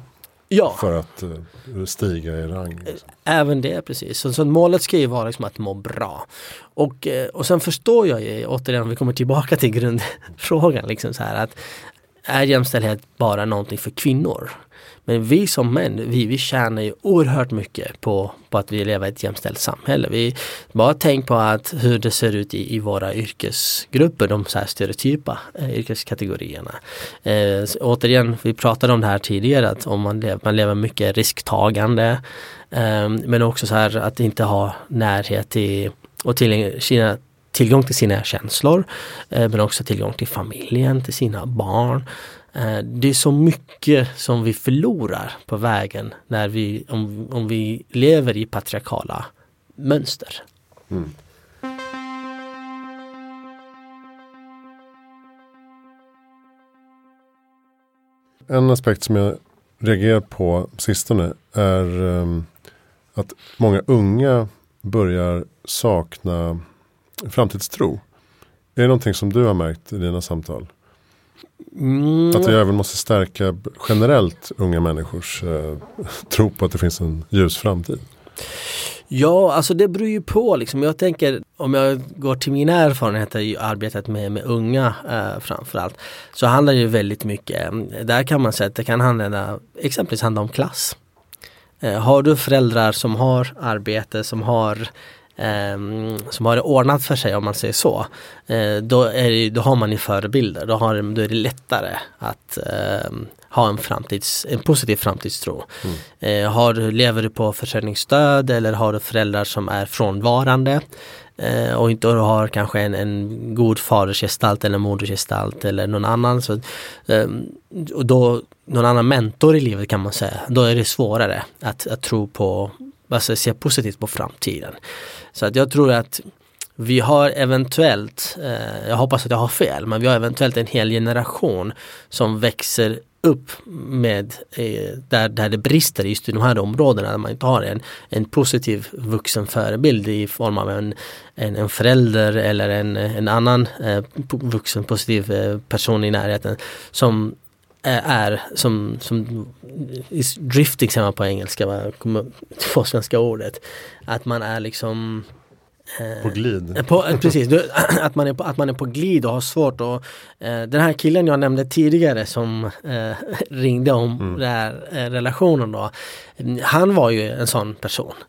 Ja. för att eh, stiga i rang. liksom. Även det precis. Så, så målet ska ju vara liksom att må bra. Och, eh, och sen förstår jag ju återigen, vi kommer tillbaka till grundfrågan. Liksom så här, att är jämställdhet bara någonting för kvinnor? Men vi som män, vi, vi tjänar ju oerhört mycket på, på att vi lever i ett jämställt samhälle. Vi, bara tänk på att hur det ser ut i, i våra yrkesgrupper, de så här stereotypa eh, yrkeskategorierna. Eh, så återigen, vi pratade om det här tidigare, att om man lever, man lever mycket risktagande. Eh, men också så här att inte ha närhet till och till, sina, tillgång till sina känslor. Eh, men också tillgång till familjen, till sina barn. Eh, Det är så mycket som vi förlorar på vägen när vi, om, om vi lever i patriarkala mönster. En aspekt som jag reagerar på sistone är ehm, att många unga börjar sakna framtidstro. Är det någonting som du har märkt i dina samtal? Mm. Att vi även måste stärka generellt unga människors eh, tro på att det finns en ljus framtid. Ja, alltså det beror ju på liksom. Jag tänker om jag går till mina erfarenheter i arbetet med, med unga eh, framförallt. Så handlar det ju väldigt mycket, eh, där kan man säga att det kan handla, exempelvis handla om klass. Eh, har du föräldrar som har arbete, som har som har det ordnat för sig om man säger så. Eh, då, är det, då har man ju förebilder, då, har, då är det lättare att ehm, ha en, framtids, en positiv framtidstro. Eh, har, lever du på försörjningsstöd eller har du föräldrar som är frånvarande eh, och inte har kanske en, en god fadersgestalt eller modersgestalt eller någon annan. Så, ehm, och då, någon annan mentor i livet kan man säga. Då är det svårare att, att tro på, alltså se positivt på framtiden. Så att jag tror att vi har eventuellt, eh, jag hoppas att jag har fel, men vi har eventuellt en hel generation som växer upp med eh, där, där det brister just i de här områdena, där man inte har en, en positiv vuxen förebild i form av en, en, en förälder eller en, en annan eh, vuxen positiv eh, person i närheten som är som, som drifting säger man på engelska, vad kommer på svenska ordet. Att man är liksom eh, På glid. på, eh, precis, du, att, man är på, att man är på glid och har svårt och eh, Den här killen jag nämnde tidigare som eh, ringde om den här eh, relationen då. Mm, Han var ju en sån person. eh,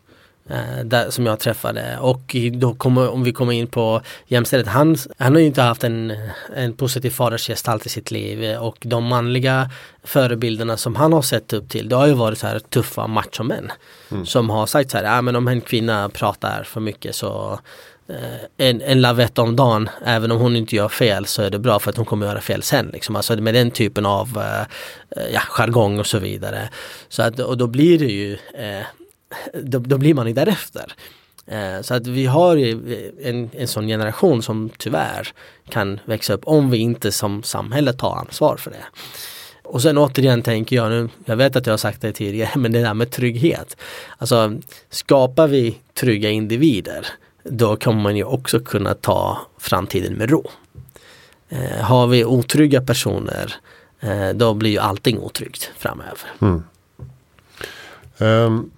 där, som jag träffade och då kommer, om vi kommer in på jämställdhet, han, han har ju inte haft en, en positiv fadersgestalt i sitt liv och de manliga förebilderna som han har sett upp till, det har ju varit så här tuffa machomän mm. som har sagt så här, ja men om en kvinna pratar för mycket så Eh, en, en lavett om dagen, även om hon inte gör fel så är det bra för att hon kommer göra fel sen. Liksom. Alltså med den typen av eh, eh, ja, jargong och så vidare. Så att, och då blir det ju, eh, då, då, blir man ju därefter. Eh, så att vi har ju eh, en, en sån generation som tyvärr kan växa upp om vi inte som samhälle tar ansvar för det. Och sen återigen tänker jag nu, jag vet att jag har sagt det tidigare, men det där med trygghet. Alltså skapar vi trygga individer då kommer man ju också kunna ta framtiden med ro. Eh, har vi otrygga personer eh, då blir ju allting otryggt framöver. Mm. Um,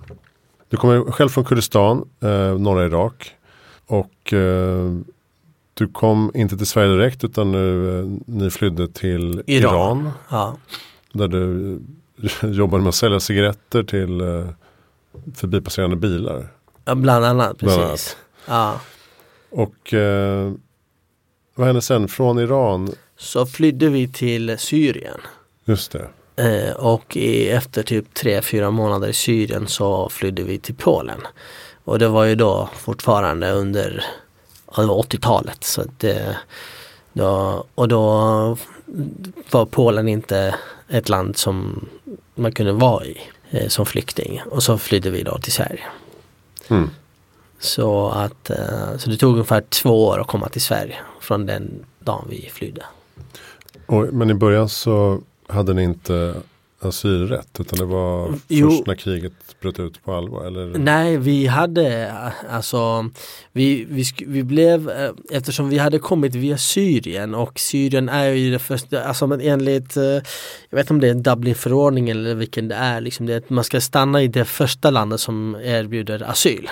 du kommer själv från Kurdistan, eh, norra Irak. Och eh, du kom inte till Sverige direkt utan nu, eh, ni flydde till Iran. Iran ja. Där du jobbade med att sälja cigaretter till eh, förbipasserande bilar. Ja, bland annat, precis. Bland annat. Ja. Och eh, vad hände sen från Iran? Så flydde vi till Syrien. Just det. Eh, och i, efter typ tre, fyra månader i Syrien så flydde vi till Polen. Och det var ju då fortfarande under 80-talet. Så det, då, och då var Polen inte ett land som man kunde vara i eh, som flykting. Och så flydde vi då till Sverige. Mm. Så, att, eh, så det tog ungefär två år att komma till Sverige från den dagen vi flydde. Och, men i början så hade ni inte asylrätt utan det var jo, först när kriget bröt ut på allvar? Eller? Nej, vi hade alltså vi, vi, vi blev eh, eftersom vi hade kommit via Syrien och Syrien är ju det första, alltså enligt eh, jag vet inte om det är Dublinförordningen eller vilken det är, liksom det, man ska stanna i det första landet som erbjuder asyl.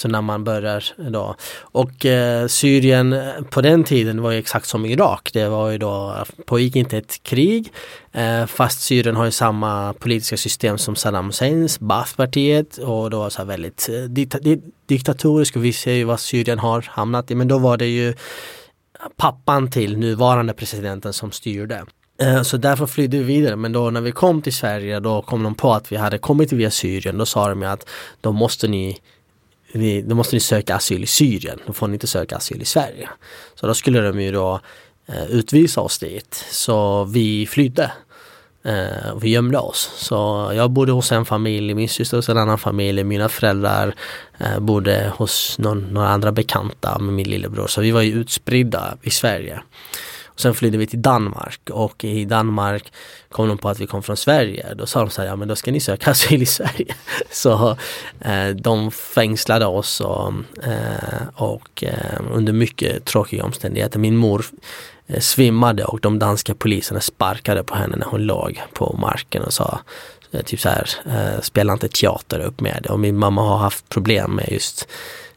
Så när man börjar då. Och eh, Syrien på den tiden var ju exakt som Irak. Det var ju då, pågick inte ett krig. Eh, fast Syrien har ju samma politiska system som Saddam Husseins, Baathpartiet och då så väldigt eh, dikta, diktatoriskt och vi ser ju vad Syrien har hamnat i. Men då var det ju pappan till nuvarande presidenten som styrde. Eh, så därför flydde vi vidare men då när vi kom till Sverige då kom de på att vi hade kommit via Syrien. Då sa de att då måste ni ni, då måste ni söka asyl i Syrien, då får ni inte söka asyl i Sverige. Så då skulle de ju då eh, utvisa oss dit. Så vi flydde. Eh, vi gömde oss. Så jag bodde hos en familj, min syster hos en annan familj, mina föräldrar eh, bodde hos någon, några andra bekanta med min lillebror. Så vi var ju utspridda i Sverige. Sen flydde vi till Danmark och i Danmark kom de på att vi kom från Sverige. Då sa de så här, ja men då ska ni söka asyl i Sverige. Så eh, de fängslade oss och, eh, och eh, under mycket tråkiga omständigheter. Min mor eh, svimmade och de danska poliserna sparkade på henne när hon låg på marken och sa eh, typ så här, eh, spela inte teater upp med det. Och min mamma har haft problem med just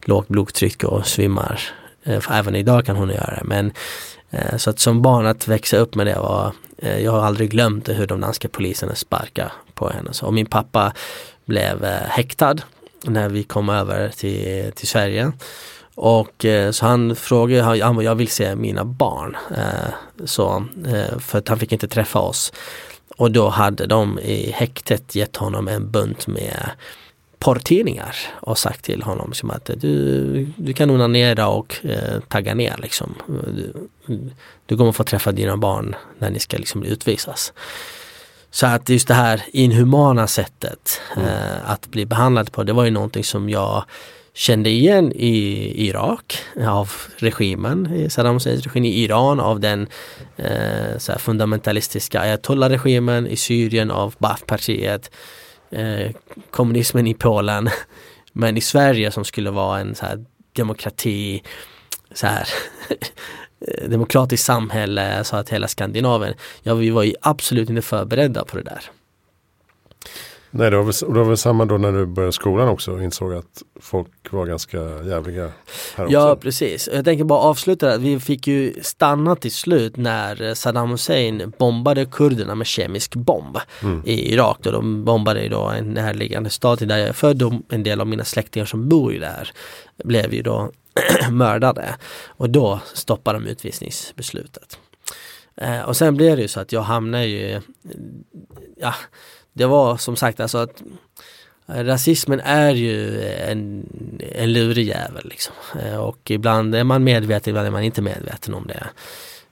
lågt blodtryck och svimmar. Eh, även idag kan hon göra det. Men Eh, så att som barn att växa upp med det var, eh, jag har aldrig glömt hur de danska poliserna sparkade på henne. Så, och min pappa blev eh, häktad när vi kom över till, till Sverige. Och så han frågade, jag vill se mina barn. Så, för att han fick inte träffa oss. Och då hade de i häktet gett honom en bunt med porrtidningar och sagt till honom som att du, du kan onanera och eh, tagga ner liksom. Du, du kommer få träffa dina barn när ni ska liksom utvisas. Så att just det här inhumana sättet mm. eh, att bli behandlad på, det var ju någonting som jag kände igen i Irak av regimen, Saddam Husseins regim, i Iran av den eh, så fundamentalistiska ayatollah-regimen, i Syrien av Baath-partiet eh, kommunismen i Polen. Men i Sverige som skulle vara en så här demokrati, så här demokratiskt samhälle, så att hela Skandinavien, ja vi var ju absolut inte förberedda på det där. Nej, det var, väl, det var väl samma då när du började skolan också och insåg att folk var ganska jävliga här Ja också. precis, jag tänker bara avsluta det. Vi fick ju stanna till slut när Saddam Hussein bombade kurderna med kemisk bomb Mm. i Irak. Då de bombade ju då en närliggande stad där jag är född och en del av mina släktingar som bor ju där blev ju då mördade. Och då stoppade de utvisningsbeslutet. Eh, och sen blev det ju så att jag hamnade ju, ja det var som sagt alltså att eh, Rasismen är ju en, en lurig jävel liksom. Eh, och ibland är man medveten, ibland är man inte medveten om det.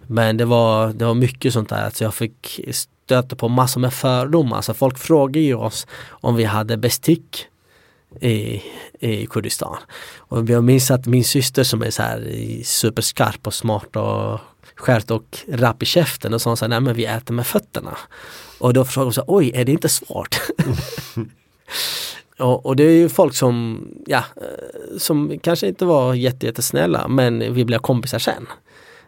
Men det var, det var mycket sånt där alltså jag fick stöta på massor med fördomar. Alltså folk frågade ju oss om vi hade bestick i, i Kurdistan. Och jag minns att min syster som är så här superskarp och smart och skärt och rapp i käften och sa så här, nej men vi äter med fötterna. Och då frågade hon så oj är det inte svårt? och, och det är ju folk som, ja, eh, som kanske inte var jätte, jättesnälla men vi blev kompisar sen.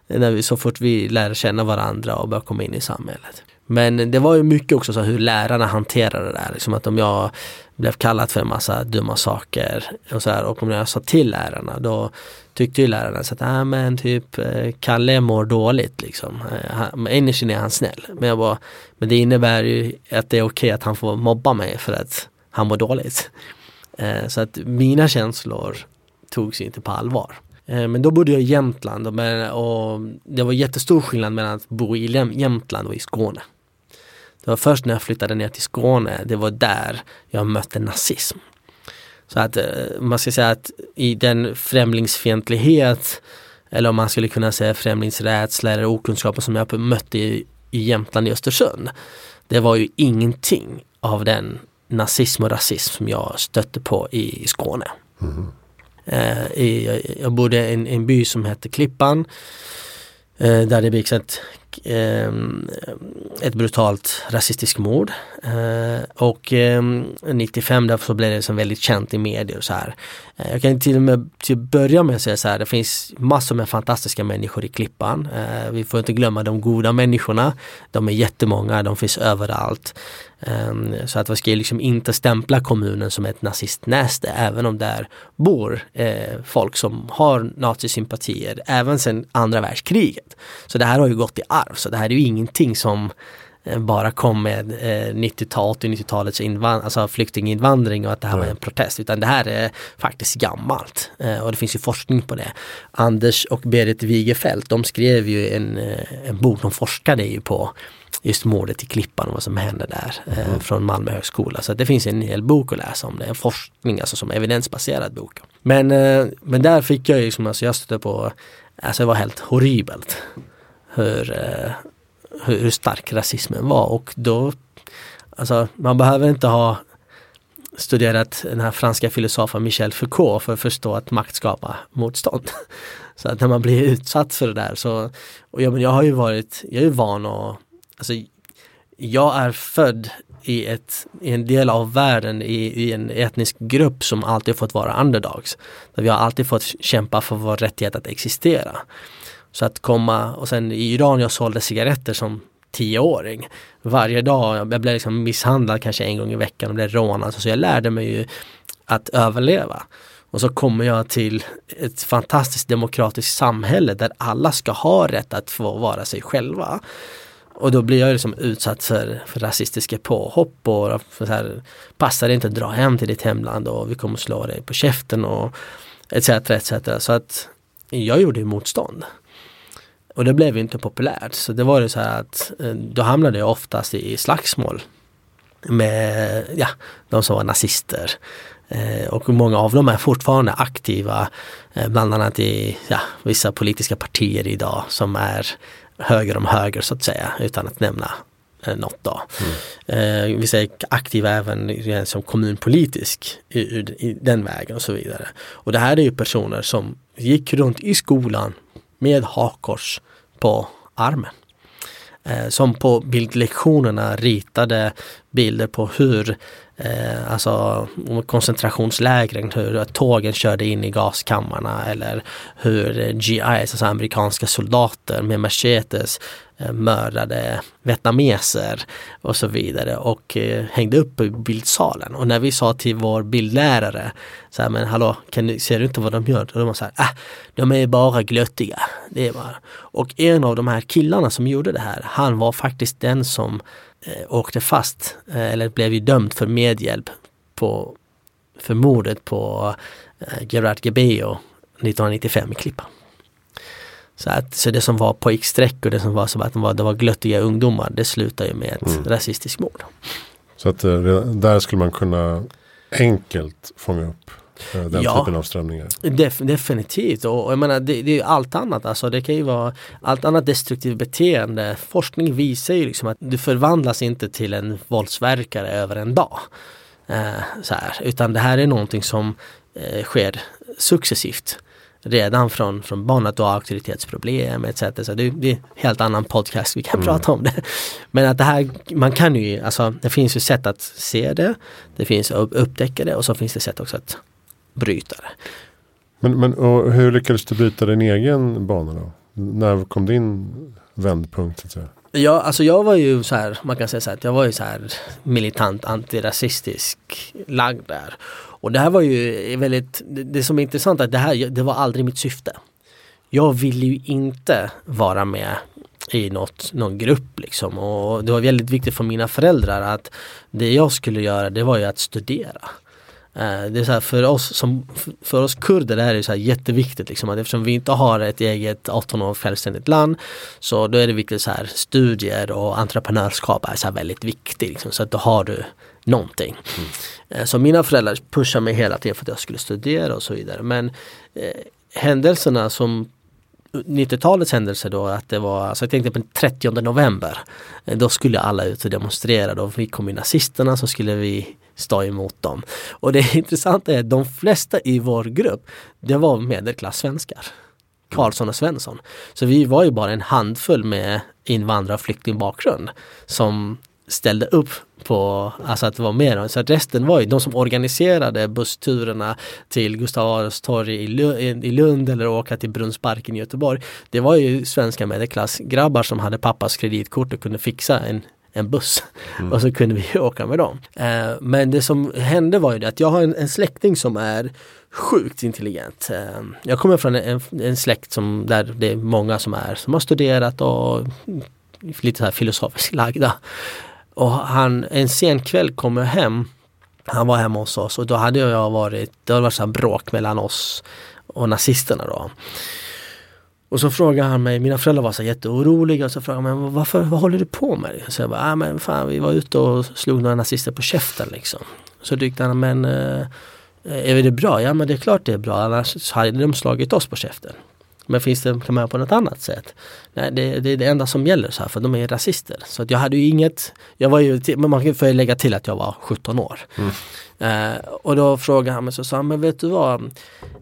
När vi, så fort vi lärde känna varandra och började komma in i samhället. Men det var ju mycket också så hur lärarna hanterade det där. Liksom att om jag blev kallad för en massa dumma saker och, så här, och om jag sa till lärarna då tyckte ju lärarna så att ah, men typ eh, Kalle mår dåligt liksom. Eh, han- Innerst inne är han snäll. Men jag bara, men det innebär ju att det är okej att han får mobba mig för att han mår dåligt. Eh, Så att mina känslor togs inte på allvar. Eh, Men då bodde jag i Jämtland och, och det var jättestor skillnad mellan att bo i Jämtland och i Skåne. Det var först när jag flyttade ner till Skåne, det var där jag mötte nazism. Så att eh, man ska säga att i den främlingsfientlighet eller om man skulle kunna säga främlingsrädsla eller okunskapen som jag mötte i, i Jämtland i Östersund. Det var ju ingenting av den nazism och rasism som jag stötte på i, i Skåne. Eh, i, jag- jag bodde i en, en by som hette Klippan eh, där det begicks ett, eh, ett brutalt rasistiskt mord. Eh, och eh, 95 därför så blev det liksom väldigt känt i medier och så här. Eh, jag kan till och med till börja med säga så här, det finns massor med fantastiska människor i Klippan. Eh, vi får inte glömma de goda människorna. De är jättemånga, de finns överallt. Ehm, så att vi ska ju liksom inte stämpla kommunen som ett nazistnäste även om där bor eh, folk som har nazisympatier även sedan andra världskriget. Så det här har ju gått i arv så det här är ju ingenting som eh, bara kom med eh, 90-tal, 80-90-talets invand- alltså flyktinginvandring och att det här var Nej. en protest utan det här är faktiskt gammalt eh, och det finns ju forskning på det. Anders och Berit Wigefelt de skrev ju en, eh, en bok, de forskade ju på just mordet i Klippan och vad som hände där eh, från Malmö högskola. Så det finns en hel bok att läsa om det, en forskning alltså som evidensbaserad bok. Men, men där fick jag ju liksom, alltså jag stötte på, alltså det var helt horribelt hur, eh, hur, stark rasismen var och då, alltså man behöver inte ha studerat den här franska filosofen Michel Foucault för att förstå att makt skapar motstånd. Så att när man blir utsatt för det där så, och jag, men jag har ju varit, jag är ju van att, alltså jag är född i, ett, i en del av världen i, i en etnisk grupp som alltid fått vara underdogs. Där vi har alltid fått kämpa för vår rättighet att existera. Så att komma, och sen i Iran jag sålde cigaretter som tioåring. Varje dag, jag blev liksom misshandlad kanske en gång i veckan och blev rånad. Så jag lärde mig ju att överleva. Och så kommer jag till ett fantastiskt demokratiskt samhälle där alla ska ha rätt att få vara sig själva. Och då blir jag liksom utsatt för, för rasistiska påhopp och för så här, passar det inte att dra hem till ditt hemland och vi kommer slå dig på käften och etc. etc. Så att jag gjorde ju motstånd. Och det blev inte populärt. Så det var det så här att eh, då hamnade jag oftast i slagsmål med ja, de som var nazister. Eh, och många av dem är fortfarande aktiva, eh, bland annat i ja, vissa politiska partier idag som är höger om höger så att säga, utan att nämna eh, något då. Eh, vissa är aktiva även som kommunpolitisk i, i, i den vägen och så vidare. Och det här är ju personer som gick runt i skolan med hakkors på armen. Eh, som på bildlektionerna ritade bilder på hur eh, alltså koncentrationslägren, hur tågen körde in i gaskammarna eller hur GIs, alltså amerikanska soldater med machetes eh, mördade vietnameser och så vidare och eh, hängde upp i bildsalen. Och när vi sa till vår bildlärare så här, men hallå, kan du, ser du inte vad de gör? Och de var så här, ah, de är bara glöttiga. Det är bara. Och en av de här killarna som gjorde det här, han var faktiskt den som åkte fast eh, eller blev ju dömd för medhjälp på, för mordet på eh, Gerard Gebeo 1995 i Klippan. Så, att, så det som var pojkstreck och det som var som att de var, det var glöttiga ungdomar det slutar ju med ett mm. rasistiskt mord. Så att eh, där skulle man kunna enkelt fånga upp eh, den ja, typen av strömningar? Def, definitivt och, och jag menar det, det är allt annat. Alltså det kan ju vara allt annat destruktivt beteende. Forskning visar ju liksom att du förvandlas inte till en våldsverkare över en dag. Eh, så här, utan det här är någonting som eh, sker successivt redan från, från barn att du har auktoritetsproblem etc. Så det, det är en helt annan podcast, vi kan mm. prata om det. Men att det här, man kan ju, alltså det finns ju sätt att se det, det finns att upptäcka det och så finns det sätt också att bryta det. Men, men och hur lyckades du bryta din egen bana då? När kom din vändpunkt? Så Ja, alltså jag var ju så här, man kan säga så här, jag var ju så här militant antirasistisk lagd där. Och det här var ju väldigt, det som är intressant är att det här, det var aldrig mitt syfte. Jag ville ju inte vara med i något, någon grupp liksom och det var väldigt viktigt för mina föräldrar att det jag skulle göra det var ju att studera. Eh, det är så här, för oss som för oss kurder det här är så här jätteviktigt liksom att eftersom vi inte har ett eget 18 år självständigt land så då är det viktigt så här studier och entreprenörskap är så väldigt viktigt liksom, så att då har du någonting. Mm. Så mina föräldrar pushade mig hela tiden för att jag skulle studera och så vidare men eh, händelserna som 90-talets händelser då att det var, alltså jag tänkte på den 30 november. Då skulle alla ut och demonstrera. Då vi kom ju nazisterna så skulle vi stå emot dem. Och det intressanta är att de flesta i vår grupp, det var medelklassvenskar, Karlsson och Svensson. Så vi var ju bara en handfull med invandrar och flyktingbakgrund som ställde upp på alltså att vara med. Så att resten var ju de som organiserade bussturerna till Gustav Adolfs torg i Lund eller åka till Brunnsparken i Göteborg. Det var ju svenska medelklassgrabbar som hade pappas kreditkort och kunde fixa en en buss mm. och så kunde vi åka med dem. Eh, men det som hände var ju det att jag har en, en släkting som är sjukt intelligent. Eh, jag kommer från en, en, släkt som, där det är många som är som har studerat och lite så här filosofiskt lagda. Och han, en sen kväll kom jag hem. Han var hemma hos oss och då hade jag varit, det hade varit så bråk mellan oss och nazisterna då. Och så frågade han mig, mina föräldrar var så jätteoroliga och så frågade han mig varför, vad håller du på med? Så jag bara, ah, men fan vi var ute och slog några nazister på käften liksom. Så tyckte han, men eh, är det bra? Ja men det är klart det är bra, annars hade de slagit oss på käften. Men finns det, kan man göra på något annat sätt? Nej, det, det, är det enda som gäller så här för de är rasister. Så att jag hade ju inget, jag var ju, men man får lägga till att jag var 17 år. Mm. Eh, och då frågade han mig så sa han, men vet du vad,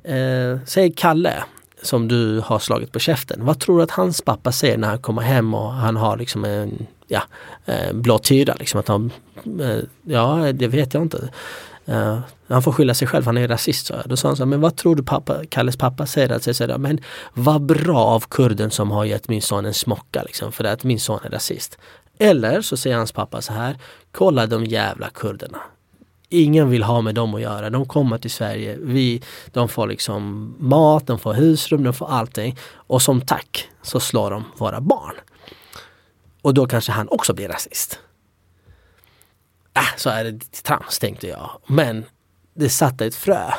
eh, säg Kalle som du har slagit på käften. Vad tror du att hans pappa säger när han kommer hem och han har liksom en ja, eh, blå tyra? Liksom att han, eh, ja, det vet jag inte. Uh, han får skylla sig själv, han är rasist. Så. Då sa han så men vad tror du pappa, Kalles pappa säger? Att säga men vad bra av kurden som har gett min son en smocka liksom, för att min son är rasist. Eller så säger hans pappa så här, kolla de jävla kurderna. Ingen vill ha med dem att göra. De kommer till Sverige. Vi, de får liksom mat, de får husrum, de får allting. Och som tack så slår de våra barn. Och då kanske han också blir rasist äh, så är det trams tänkte jag. Men det satte ett frö.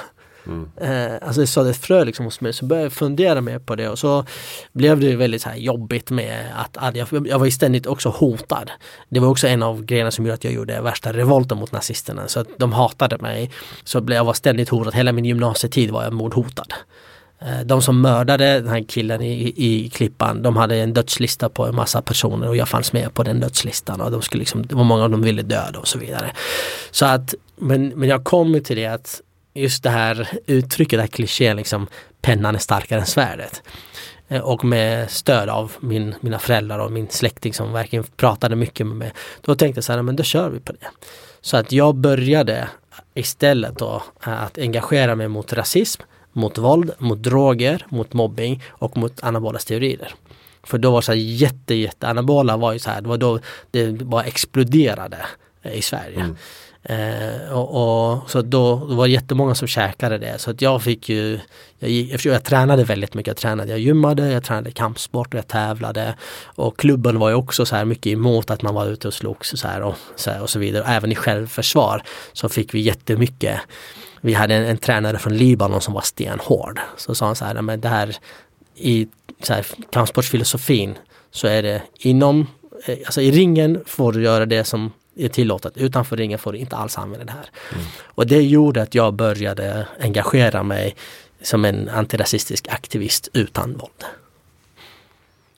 Mm. Eh, alltså det satte ett frö liksom hos mig så började jag fundera mer på det och så blev det väldigt så här jobbigt med att, att jag, jag var ständigt också hotad. Det var också en av grejerna som gjorde att jag gjorde värsta revolten mot nazisterna. Så att de hatade mig. Så jag var ständigt hotad. Hela min gymnasietid var jag mordhotad. Eh, de som mördade den här killen i, i Klippan, de hade en dödslista på en massa personer och jag fanns med på den dödslistan och de skulle liksom, det var många av dem ville döda och så vidare. Så att, men, men jag kommer till det att just det här uttrycket, det här klichén liksom, pennan är starkare än svärdet. Eh, och med stöd av min, mina föräldrar och min släkting som verkligen pratade mycket med mig. Då tänkte jag så här, men då kör vi på det. Så att jag började istället då att engagera mig mot rasism, mot våld, mot droger, mot mobbing och mot anabola steroider. För då var så här jätte, jätte, anabola var ju så här, det var då det bara exploderade i Sverige. Mm. Eh, och, och, så då, då var det jättemånga som käkade det så att jag fick ju jag, gick, jag, tränade väldigt mycket, jag tränade, jag gymmade, jag tränade kampsport och jag tävlade och klubben var ju också så här mycket emot att man var ute och slogs och så här och så, här och så vidare. Även i självförsvar så fick vi jättemycket vi hade en, en tränare från Libanon som var stenhård. Så sa han så här, men det här i så här, kampsportsfilosofin så är det inom, eh, alltså i ringen får du göra det som är tillåtet. Utanför ringen får du inte alls använda det här. Mm. Och det gjorde att jag började engagera mig som en antirasistisk aktivist utan våld.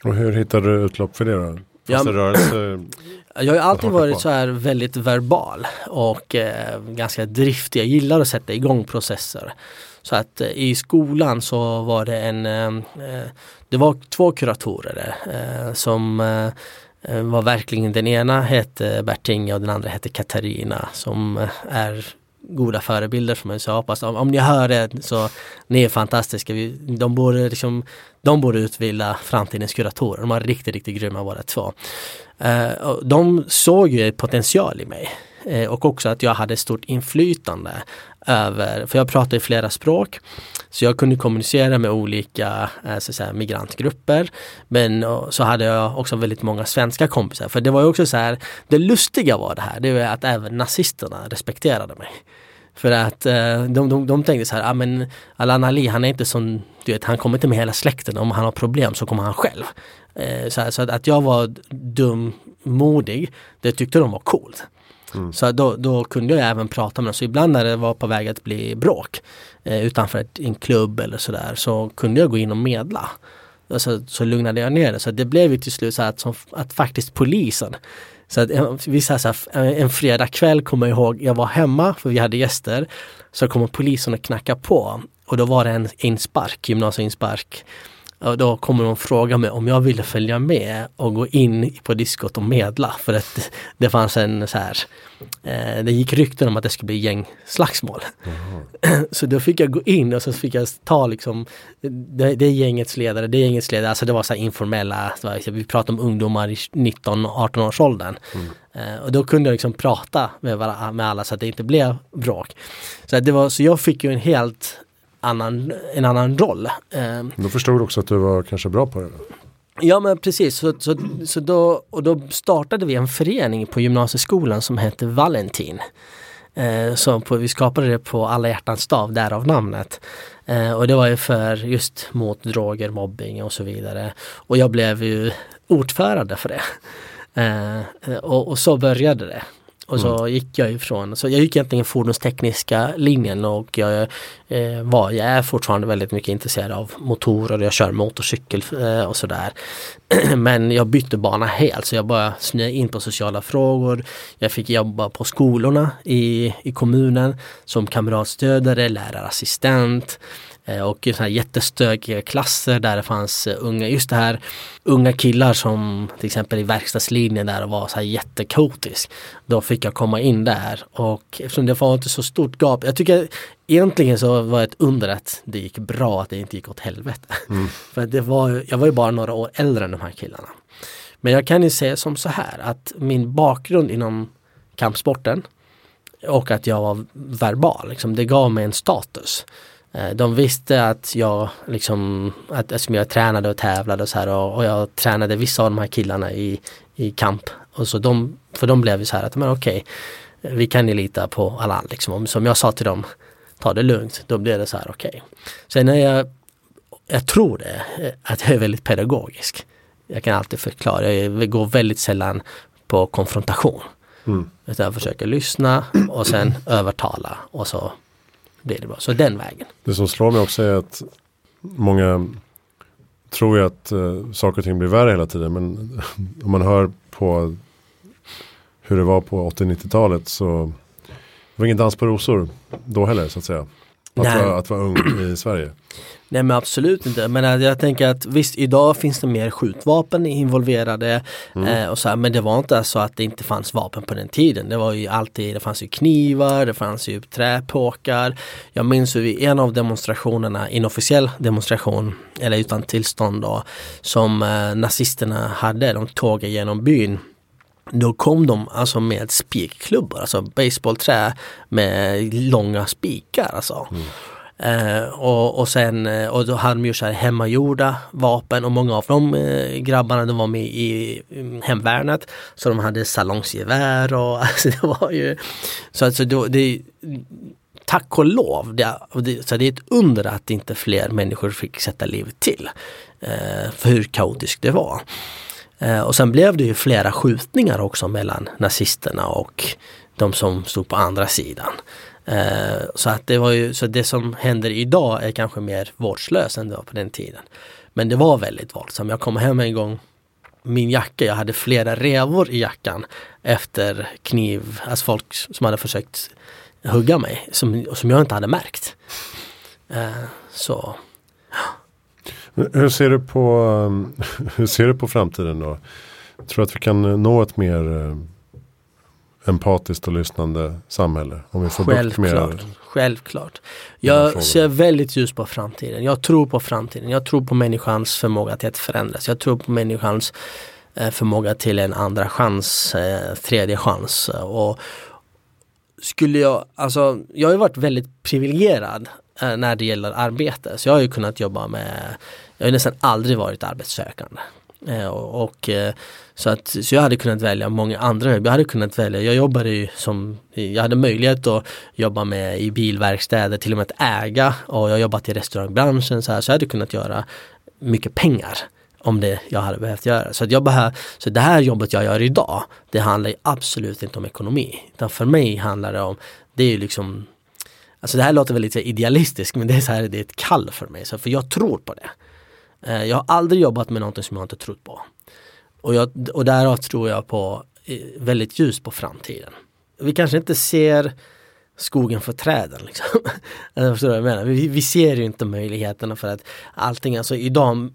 Och hur hittade du utlopp för det då? Ja, rörelse, jag har alltid varit så här väldigt verbal och eh, ganska driftig. Jag gillar att sätta igång processer. Så att eh, i skolan så var det en, eh, eh det var två kuratorer eh, som eh, var verkligen den ena hette Bertinga och den andra hette Katarina som är goda förebilder för mig. Så jag hoppas om, om ni hör det så ni är fantastiska. De borde, liksom, de borde utbilda framtidens kuratorer. De var riktigt, riktigt grymma båda två. Uh, de såg ju potential i mig uh, och också att jag hade stort inflytande över, för jag pratade flera språk. Så jag kunde kommunicera med olika eh, så säga, migrantgrupper. Men så hade jag också väldigt många svenska kompisar. För det var ju också så här, det lustiga var det här, det var att även nazisterna respekterade mig. För att eh, de, de, de tänkte så här, ah, men Alan Ali han är inte som, du vet han kommer inte med hela släkten, om han har problem så kommer han själv. Eh, så, här, så att, jag var dum, modig, det tyckte de var coolt. Mm. Så då, då, kunde jag även prata med dem. Så ibland när det var på väg att bli bråk eh, utanför ett, en klubb eller sådär så kunde jag gå in och medla. Alltså, så lugnade jag ner det. Så det blev ju till slut så att, som, att faktiskt polisen så att eh, vi så här, en fredag kväll kommer jag ihåg, jag var hemma för vi hade gäster. Så kommer polisen och knackar på och då var det en inspark, gymnasieinspark. Och då kommer de fråga mig om jag ville följa med och gå in på diskot och medla för att det fanns en så här eh, Det gick rykten om att det skulle bli gängslagsmål. Mm. Så då fick jag gå in och så fick jag ta liksom Det, det är gängets ledare, det är gängets ledare, alltså det var så informella, vi pratar om ungdomar i 19-18 års åldern. Mm. Eh, och då kunde jag liksom prata med, med alla så att det inte blev bråk. Så, det var, så jag fick ju en helt annan, en annan roll. Eh, då förstod du också att du var kanske bra på det? Ja men precis, så, så, så då, och då startade vi en förening på gymnasieskolan som hette Valentin. Eh, så på, vi skapade det på alla hjärtans dag, därav namnet. Eh, och det var ju för just mot droger, mobbing och så vidare. Och jag blev ju ordförande för det. Eh, och, och så började det. Och så mm. gick jag ifrån, så jag gick egentligen fordonstekniska linjen och jag, eh, var, jag är fortfarande väldigt mycket intresserad av motorer, jag kör motorcykel eh, och sådär. Men jag bytte bana helt så jag började snöa in på sociala frågor. Jag fick jobba på skolorna i, i kommunen som kamratstödjare, lärarassistent. Eh, och så här jättestökiga klasser där det fanns eh, unga, just det här unga killar som till exempel i verkstadslinjen där var så här jättekotisk. Då fick jag komma in där och eftersom det var inte så stort gap. Jag tycker egentligen så var det ett under att det gick bra att det inte gick åt helvete. Mm. För det var, jag var ju bara några år äldre än de här killarna. Men jag kan ju säga som så här att min bakgrund inom kampsporten och att jag var verbal, liksom, det gav mig en status. Eh, de visste att jag liksom, att eftersom jag tränade och tävlade och så här och, och, jag tränade vissa av de här killarna i, i kamp. Och så de, för de blev så här att, men okej, vi kan ju lita på alla liksom. Som jag sa till dem, ta det lugnt, då blev det så här okej. Okay. Sen är jag, jag tror det, att jag är väldigt pedagogisk. Jag kan alltid förklara, jag går väldigt sällan på konfrontation. Mm. Utan jag försöker lyssna och sen övertala och så blir det bra. Så den vägen. Det som slår mig också är att många tror ju att eh, saker och ting blir värre hela tiden. Men om man hör på hur det var på 80-90-talet så det var ingen dans på rosor då heller så att säga. Att, vara, att vara ung i Sverige? Nej men absolut inte. Men jag tänker att visst idag finns det mer skjutvapen involverade. Mm. Eh, och så här, men det var inte så att det inte fanns vapen på den tiden. Det var ju alltid, det fanns ju knivar, det fanns ju träpåkar. Jag minns vid en av demonstrationerna, inofficiell demonstration, eller utan tillstånd då, som eh, nazisterna hade, de tågade genom byn. Då kom de alltså med spikklubbor, alltså baseballträ med långa spikar. Alltså. Mm. Eh, och, och sen eh, och då hade de ju så här hemmagjorda vapen och många av de eh, grabbarna de var med i um, hemvärnet. Så de hade salongsgevär och alltså det var ju så alltså då, det Tack och lov, det, det, så det är ett under att inte fler människor fick sätta livet till. Eh, för hur kaotiskt det var. Eh, och sen blev det ju flera skjutningar också mellan nazisterna och de som stod på andra sidan. Eh, så att det var ju, så det som händer idag är kanske mer vårdslöst än det var på den tiden. Men det var väldigt våldsamt. Jag kom hem en gång min jacka, jag hade flera revor i jackan efter kniv, alltså folk som hade försökt hugga mig som, som jag inte hade märkt. Eh, så hur ser, du på, hur ser du på framtiden då? Tror du att vi kan nå ett mer eh, empatiskt och lyssnande samhälle? Om vi får Självklart. Med Självklart. Jag ser väldigt ljus på framtiden. Jag tror på framtiden. Jag tror på människans förmåga till att förändras. Jag tror på människans eh, förmåga till en andra chans, eh, tredje chans. Och skulle jag, alltså jag har varit väldigt privilegierad eh, när det gäller arbete. Så jag har ju kunnat jobba med, jag har nästan aldrig varit arbetssökande. Eh, och, och eh, så, att, så jag hade kunnat välja många andra jobb. Jag hade kunnat välja, jag jobbade ju som, jag hade möjlighet att jobba med i bilverkstäder, till och med att äga och jag har jobbat i restaurangbranschen så, här, så jag hade kunnat göra mycket pengar om det jag hade behövt göra. Så, att jag behöver, så det här jobbet jag gör idag, det handlar absolut inte om ekonomi. Utan för mig handlar det om, det är ju liksom Alltså det här låter väldigt idealistiskt men det är, så här, det är ett kall för mig, så för jag tror på det. Eh, jag har aldrig jobbat med någonting som jag inte trott på. Och, jag, och därav tror jag på väldigt ljus på framtiden. Vi kanske inte ser skogen för träden. Liksom. jag förstår vad jag menar. Vi, vi, ser ju inte möjligheterna för att allting, alltså idag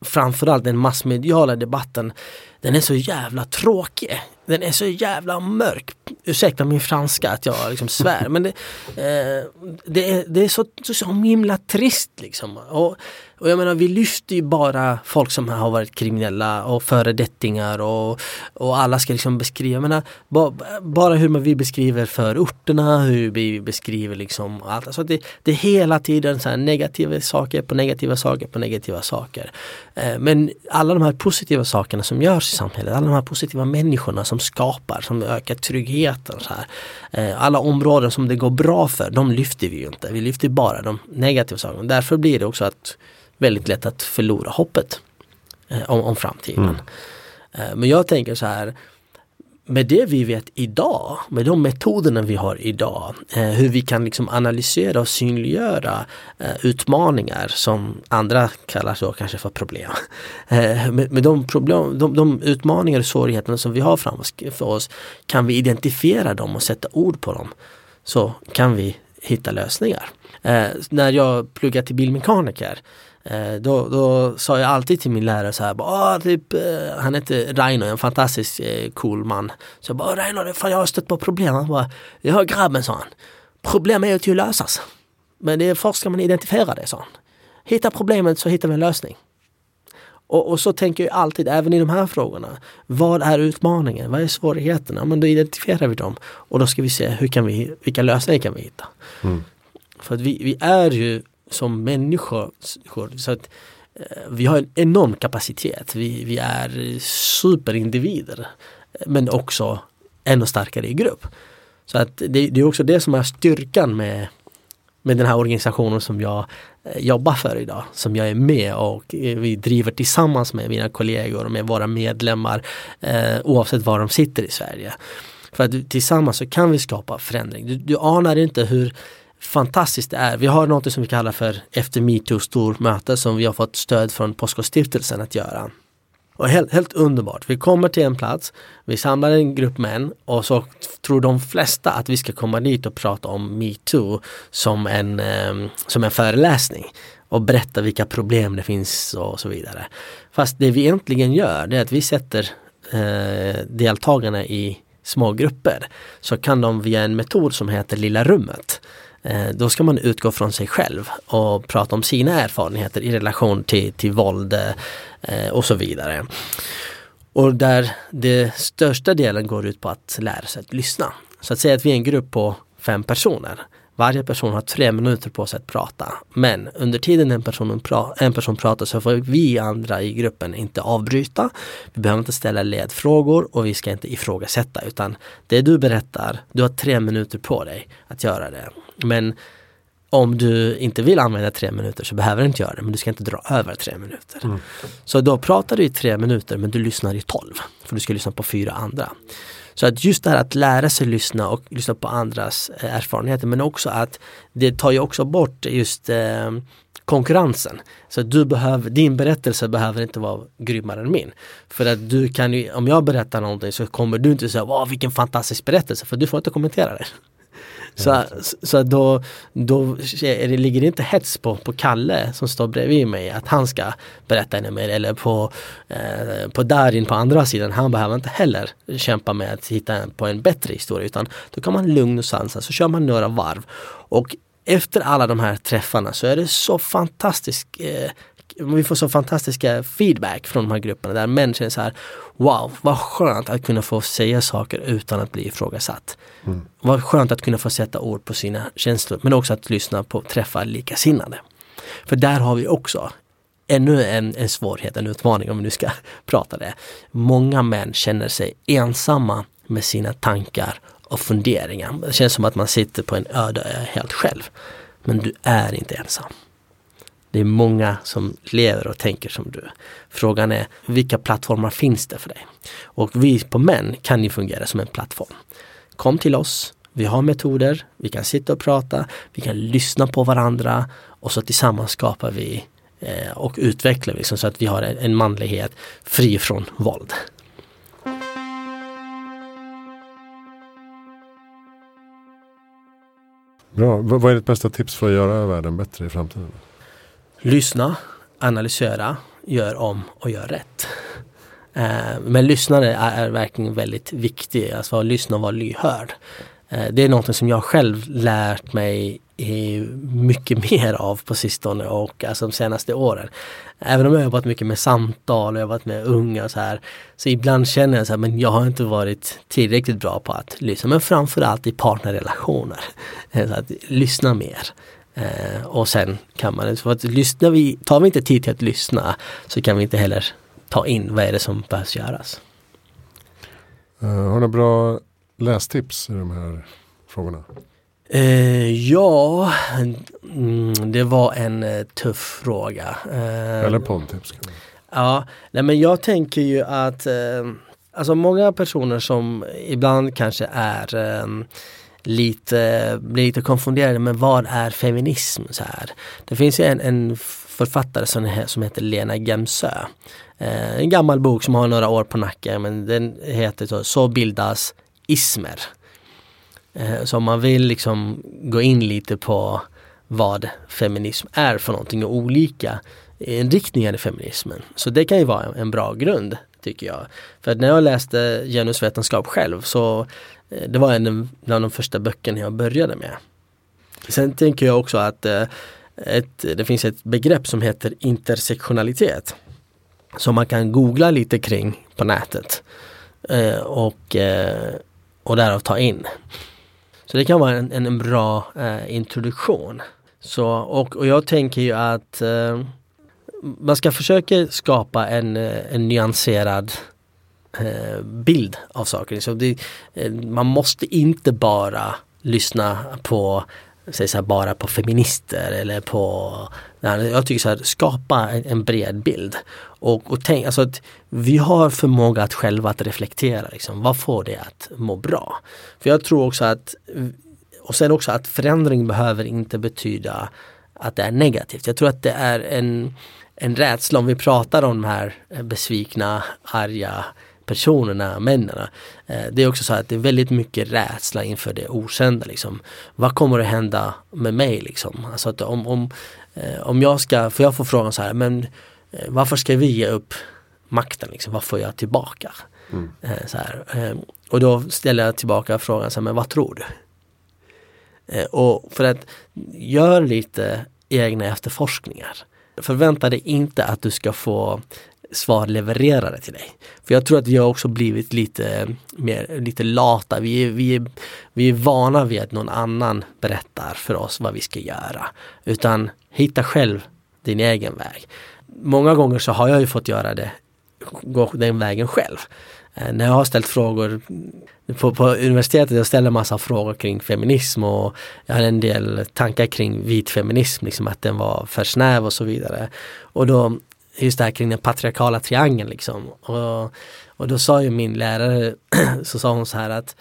framförallt den massmediala debatten den är så jävla tråkig. Den är så jävla mörk. Ursäkta min franska att jag liksom svär men det, eh, det, är, det är så, så, så himla trist liksom. Och, och jag menar vi lyfter ju bara folk som har varit kriminella och föredettingar och, och alla ska liksom beskriva, jag menar, ba, bara hur vi beskriver förorterna, hur vi beskriver liksom allt. Alltså det, det är hela tiden så negativa saker på negativa saker på negativa saker. Eh, men alla de här positiva sakerna som görs i samhället, alla de här positiva människorna som skapar, som ökar tryggheten. Så här. Eh, alla områden som det går bra för, de lyfter vi ju inte. Vi lyfter bara de negativa sakerna. Därför blir det också att väldigt lätt att förlora hoppet eh, om, om framtiden. Mm. Eh, men jag tänker så här med det vi vet idag, med de metoderna vi har idag, eh, hur vi kan liksom analysera och synliggöra eh, utmaningar som andra kallar så kanske för problem. Eh, med, med de, problem, de, de utmaningar och svårigheter som vi har framför oss, kan vi identifiera dem och sätta ord på dem så kan vi hitta lösningar. Eh, när jag pluggade till bilmekaniker då, då sa jag alltid till min lärare så här, bara, typ, eh, han heter Raino, en fantastiskt eh, cool man. Så jag bara, Raino, fan jag har stött på problem. Han bara, ja grabben sa han, problem är ju till att lösas. Men det är först ska man identifiera det, sa han. Hitta problemet så hittar vi en lösning. Och, och, så tänker jag alltid, även i de här frågorna. Vad är utmaningen? Vad är svårigheterna? Men då identifierar vi dem och då ska vi se hur kan vi, vilka lösningar kan vi hitta. Mm. För att vi, vi är ju som människor. Så att, eh, vi har en enorm kapacitet. Vi, vi är superindivider. Men också ännu starkare i grupp. Så att det, det, är också det som är styrkan med, med den här organisationen som jag eh, jobbar för idag. Som jag är med och eh, vi driver tillsammans med mina kollegor och med våra medlemmar eh, oavsett var de sitter i Sverige. För att tillsammans så kan vi skapa förändring. Du, du anar inte hur fantastiskt det är. Vi har något som vi kallar för efter metoo stormöte som vi har fått stöd från Påskostiftelsen att göra. Och helt, helt underbart. Vi kommer till en plats, vi samlar en grupp män och så tror de flesta att vi ska komma dit och prata om metoo som en, eh, som en föreläsning och berätta vilka problem det finns och så vidare. Fast det vi egentligen gör det är att vi sätter eh, deltagarna i små grupper så kan de via en metod som heter Lilla rummet Eh, då ska man utgå från sig själv och prata om sina erfarenheter i relation till, till våld eh, och så vidare. Och där det största delen går ut på att lära sig att lyssna. Så att säga att vi är en grupp på fem personer varje person har tre minuter på sig att prata. Men under tiden en person, pra en person pratar så får vi andra i gruppen inte avbryta. Vi behöver inte ställa ledfrågor och vi ska inte ifrågasätta utan det du berättar, du har tre minuter på dig att göra det. Men om du inte vill använda tre minuter så behöver du inte göra det men du ska inte dra över tre minuter. Mm. Så då pratar du i tre minuter men du lyssnar i tolv. För du ska lyssna på fyra andra. Så att just det här att lära sig lyssna och lyssna på andras eh, erfarenheter men också att det tar ju också bort just eh, konkurrensen. Så du behöver, din berättelse behöver inte vara grymmare än min. För att du kan ju, om jag berättar någonting så kommer du inte säga wow vilken fantastisk berättelse för du får inte kommentera det. Så, så då, då det, ligger det inte hets på, på Kalle som står bredvid mig att han ska berätta ännu mer eller på, eh, på Darin på andra sidan. Han behöver inte heller kämpa med att hitta på en bättre historia utan då kan man lugn och sansa så kör man några varv. Och efter alla de här träffarna så är det så fantastiskt eh, vi får så fantastiska feedback från de här grupperna där män känner så här Wow, vad skönt att kunna få säga saker utan att bli ifrågasatt. Mm. Vad skönt att kunna få sätta ord på sina känslor men också att lyssna på träffa likasinnade. För där har vi också ännu en, en svårighet, en utmaning om vi nu ska prata det. Många män känner sig ensamma med sina tankar och funderingar. Det känns som att man sitter på en öde ö helt själv. Men du är inte ensam. Det är många som lever och tänker som du. Frågan är vilka plattformar finns det för dig? Och vi på Män kan ju fungera som en plattform. Kom till oss, vi har metoder, vi kan sitta och prata, vi kan lyssna på varandra och så tillsammans skapar vi eh, och utvecklar vi liksom, så att vi har en, en manlighet fri från våld. Bra. Vad är ditt bästa tips för att göra världen bättre i framtiden? Lyssna, analysera, gör om och gör rätt. Eh, men lyssnare är verkligen väldigt viktigt, alltså att lyssna och vara lyhörd. Eh, det är någonting som jag själv lärt mig mycket mer av på sistone och alltså de senaste åren. Även om jag har jobbat mycket med samtal och jobbat med unga och så här. Så ibland känner jag så här, men jag har inte varit tillräckligt bra på att lyssna. Men framförallt i partnerrelationer. Så att lyssna mer. Eh, och sen kan man, för att lyssna vi, tar vi inte tid till att lyssna så kan vi inte heller ta in vad är det som behövs göras. Uh, har du några bra lästips i de här frågorna? Uh, ja, mm, det var en uh, tuff fråga. Eller poddtips. Ja, nej men jag tänker ju att Alltså många personer som ibland kanske är lite, blir lite konfunderade med vad är feminism? Så här. Det finns en, en författare som, som heter Lena Gemsö. Eh, en gammal bok som har några år på nacken men den heter så, så bildas ismer. Eh, så om man vill liksom gå in lite på vad feminism är för någonting och olika inriktningar i feminismen. Så det kan ju vara en bra grund tycker jag. För när jag läste genusvetenskap själv så eh, det var en av de första böckerna jag började med. Sen tänker jag också att eh, ett, det finns ett begrepp som heter intersektionalitet. Som man kan googla lite kring på nätet. Eh, och, och därav ta in. Så det kan vara en, en bra introduktion. Så, och, och jag tänker ju att man ska försöka skapa en, eh, en nyanserad eh, bild av saker. Så det, eh, man måste inte bara lyssna på säg så här, bara på feminister eller på jag tycker så här, skapa en, en bred bild. Och, och tänk, alltså att vi har förmåga att själva att reflektera, liksom, vad får det att må bra? För jag tror också att och sen också att förändring behöver inte betyda att det är negativt. Jag tror att det är en en rädsla om vi pratar om de här besvikna, arga personerna, männen. Eh, det är också så att det är väldigt mycket rädsla inför det okända. Liksom. Vad kommer att hända med mig? Liksom? Alltså att om, om, eh, om jag ska, för jag får frågan så här, men eh, varför ska vi ge upp makten? Liksom? Vad får jag tillbaka? Mm. Så här. Och då ställer jag tillbaka frågan, så här, men vad tror du? Och för att gör lite egna efterforskningar. Förvänta dig inte att du ska få svar levererade till dig. För jag tror att vi har också blivit lite, mer, lite lata. Vi är, vi, är, vi är vana vid att någon annan berättar för oss vad vi ska göra. Utan hitta själv din egen väg. Många gånger så har jag ju fått göra det, gå den vägen själv. Eh, när jag har ställt frågor på, på universitetet, jag ställer massa frågor kring feminism och jag hade en del tankar kring vit feminism, liksom att den var för snäv och så vidare. Och då just det här kring den patriarkala triangeln liksom. Och, och då sa ju min lärare, så sa hon så här att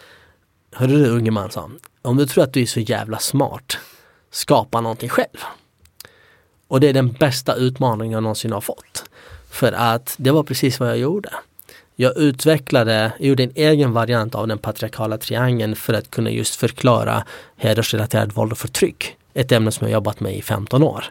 Hörru du unge man, sa om du tror att du är så jävla smart, skapa någonting själv. Och det är den bästa utmaningen jag någonsin har fått. För att det var precis vad jag gjorde. Jag utvecklade, gjorde en egen variant av den patriarkala triangeln för att kunna just förklara hedersrelaterat våld och förtryck. Ett ämne som jag jobbat med i 15 år.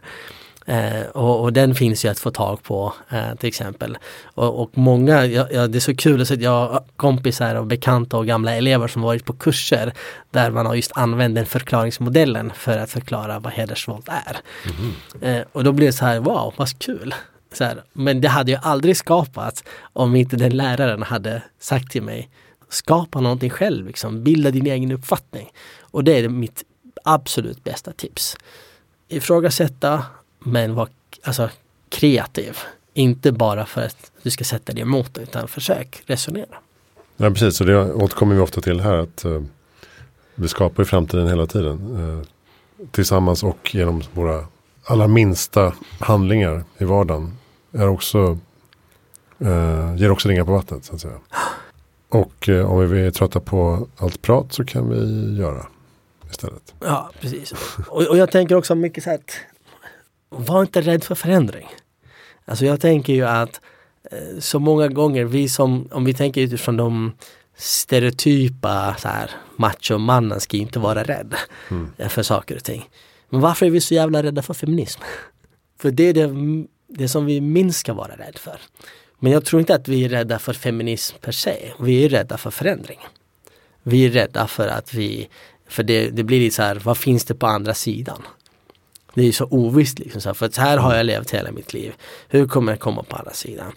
Eh, och, och, den finns ju att få tag på eh, till exempel. Och, och många, ja, ja, det är så kul att jag har kompisar och bekanta och gamla elever som varit på kurser där man har just använt den förklaringsmodellen för att förklara vad hedersvåld är. Mm. Eh, och då blir det så här, wow vad kul. Så här, men det hade ju aldrig skapats om inte den läraren hade sagt till mig skapa någonting själv, liksom. bilda din egen uppfattning. Och det är mitt absolut bästa tips. Ifrågasätta men var alltså, kreativ. Inte bara för att du ska sätta dig emot det utan försök resonera. Ja precis, och det återkommer vi ofta till här att uh, vi skapar i framtiden hela tiden. Uh, tillsammans och genom våra allra minsta handlingar i vardagen. Är också, uh, ger också ringar på vattnet så att säga. Och om vi är trötta på allt prat så kan vi göra istället. Ja, precis. Och, och jag tänker också mycket så här att var inte rädd för förändring. Alltså jag tänker ju att eh, så många gånger vi som, om vi tänker utifrån de stereotypa så här, machomannen ska inte vara rädd mm. för saker och ting. Men varför är vi så jävla rädda för feminism? För det är det, det som vi minst ska vara rädda för. Men jag tror inte att vi är rädda för feminism per se. Vi är rädda för förändring. Vi är rädda för att vi, för det, det blir lite så här, vad finns det på andra sidan? Det är så ovisst liksom, så här, för att här har jag levt hela mitt liv. Hur kommer jag komma på andra sidan?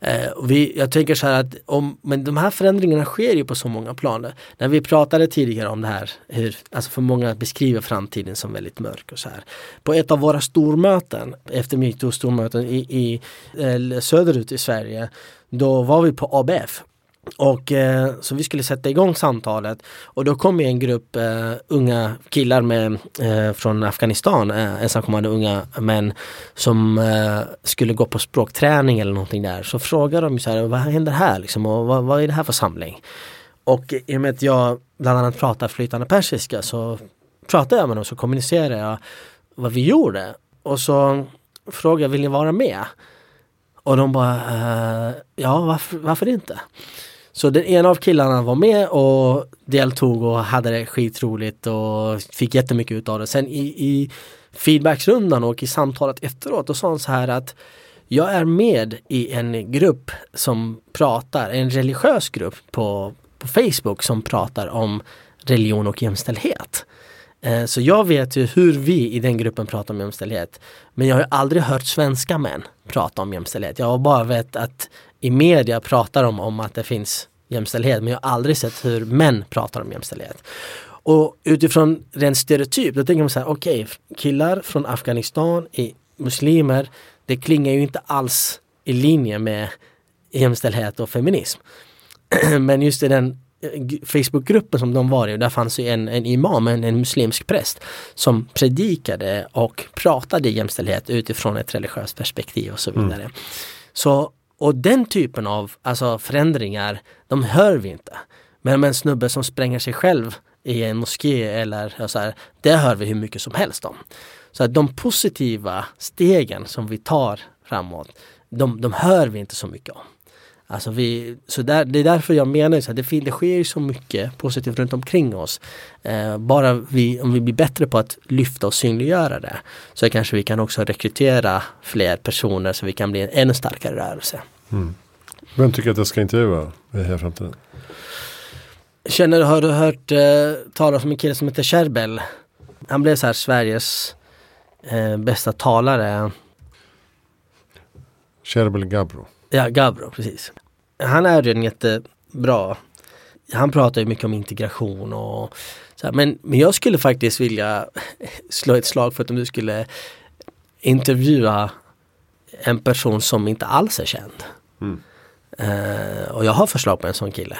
Eh, vi, jag tänker så här att om, men de här förändringarna sker ju på så många planer. När vi pratade tidigare om det här, hur, alltså för många beskriver framtiden som väldigt mörk och så här. På ett av våra stormöten, efter metoo-stormöten i, i eh, söderut i Sverige, då var vi på ABF och eh, så vi skulle sätta igång samtalet och då kom en grupp eh, unga killar med, eh, från Afghanistan, eh, ensamkommande unga män som eh, skulle gå på språkträning eller någonting där. Så frågade de så här, vad händer här liksom och vad, vad är det här för samling? Och i och med att jag bland annat pratar flytande persiska så pratade jag med dem så kommunicerade jag vad vi gjorde. Och så frågade jag, vill ni vara med? Och de bara, eh, ja varför, varför inte? Så den ena av killarna var med och deltog och hade det skitroligt och fick jättemycket ut av det. Sen i, i feedbacksrundan och i samtalet efteråt då sa han så här att jag är med i en grupp som pratar, en religiös grupp på, på Facebook som pratar om religion och jämställdhet. Eh, så jag vet ju hur vi i den gruppen pratar om jämställdhet. Men jag har aldrig hört svenska män prata om jämställdhet. Jag har bara vet att i media pratar de om att det finns jämställdhet men jag har aldrig sett hur män pratar om jämställdhet. Och utifrån rent stereotyp, då tänker man så här, okej, okay, killar från Afghanistan är muslimer, det klingar ju inte alls i linje med jämställdhet och feminism. men just i den eh, Facebookgruppen som de var i, där fanns ju en, en imam, en, en muslimsk präst som predikade och pratade jämställdhet utifrån ett religiöst perspektiv och så mm. vidare. Mm. Så och den typen av alltså, förändringar, de hör vi inte. Men med en snubbe som spränger sig själv i en moské eller så här, det hör vi hur mycket som helst om. Så att de positiva stegen som vi tar framåt. De, de hör vi inte så mycket om. Alltså vi, så där, det är därför jag menar att det, det sker så mycket positivt runt omkring oss. Eh, bara vi, om vi blir bättre på att lyfta och synliggöra det så kanske vi kan också rekrytera fler personer så vi kan bli en ännu starkare rörelse. Mm. Vem tycker att jag ska intervjua i Heja Framtiden? Känner, har du hört eh, talas om en kille som heter Sherbel? Han blev så här Sveriges eh, bästa talare. Sherbel Gabro. Ja, Gabro, precis. Han är ju en jättebra. Han pratar ju mycket om integration och så här, men, men jag skulle faktiskt vilja slå ett slag för att om du skulle intervjua en person som inte alls är känd. Mm. Uh, och jag har förslag på en sån kille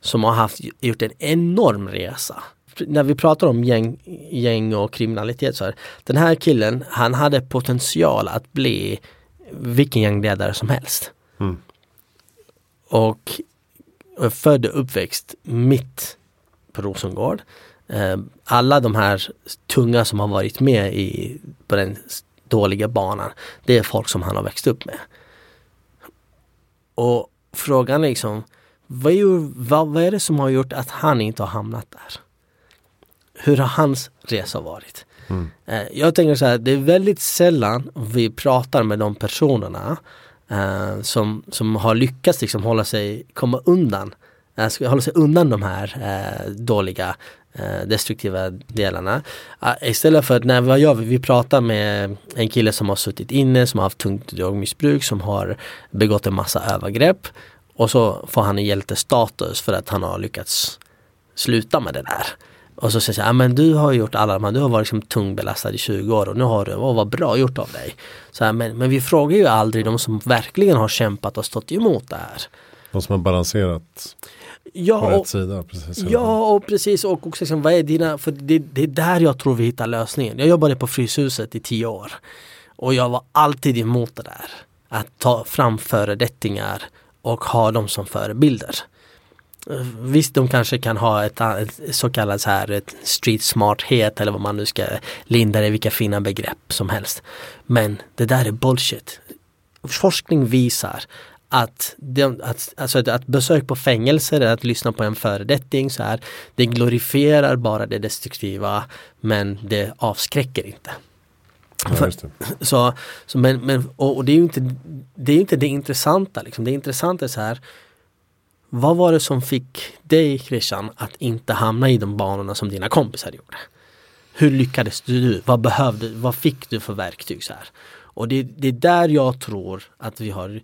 som har haft, gjort en enorm resa. När vi pratar om gäng, gäng och kriminalitet så här, den här killen han hade potential att bli vilken gängledare som helst. Mm. Och är född och uppväxt mitt på Rosengård. Eh, alla de här tunga som har varit med i, på den dåliga banan, det är folk som han har växt upp med. Och frågan är liksom, vad är, vad, vad är det som har gjort att han inte har hamnat där? Hur har hans resa varit? Mm. Eh, jag tänker så här, det är väldigt sällan vi pratar med de personerna eh, som, som har lyckats liksom hålla sig, komma undan, eh, hålla sig undan de här eh, dåliga eh, destruktiva delarna. Eh, istället för att när vad gör vi? Vi pratar med en kille som har suttit inne, som har haft tungt drogmissbruk, som har begått en massa övergrepp och så får han en hjältestatus för att han har lyckats sluta med det där. Och så säger jag, men du har gjort alla de här, du har varit liksom tungbelastad i 20 år och nu har du, åh vad bra gjort av dig. Så här, men, men vi frågar ju aldrig de som verkligen har kämpat och stått emot det här. De som har balanserat ja, på rätt sida. Precis, ja och precis och också liksom, vad är dina, för det, det är där jag tror vi hittar lösningen. Jag jobbade på Fryshuset i tio år och jag var alltid emot det där. Att ta fram föredettingar och ha dem som förebilder. Visst, de kanske kan ha ett, ett så kallat så här, ett street smarthet eller vad man nu ska linda det i, vilka fina begrepp som helst. Men det där är bullshit. Forskning visar att, det, att, alltså att, att besök på fängelser, att lyssna på en föredetting så här, det glorifierar bara det destruktiva men det avskräcker inte. Ja, För, så, så, men, men, och, och, det är ju inte det, är inte det intressanta. Liksom. Det intressanta är så här vad var det som fick dig Christian att inte hamna i de banorna som dina kompisar gjorde? Hur lyckades du? Vad behövde, vad fick du för verktyg så här? Och det, det, är där jag tror att vi har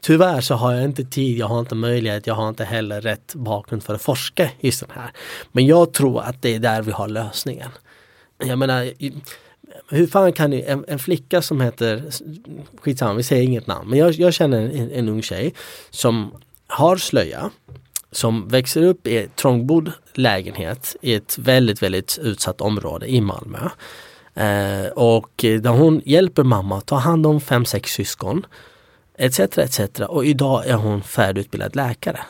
Tyvärr så har jag inte tid, jag har inte möjlighet, jag har inte heller rätt bakgrund för att forska i sånt här. Men jag tror att det är där vi har lösningen. Jag menar hur fan kan ni, en, en, flicka som heter, skitsamma vi säger inget namn, men jag, jag känner en, en ung tjej som har slöja som växer upp i trångbodd lägenhet i ett väldigt, väldigt utsatt område i Malmö. Eh, och där hon hjälper mamma att ta hand om fem, sex syskon. Etc, etc. Och idag är hon färdigutbildad läkare.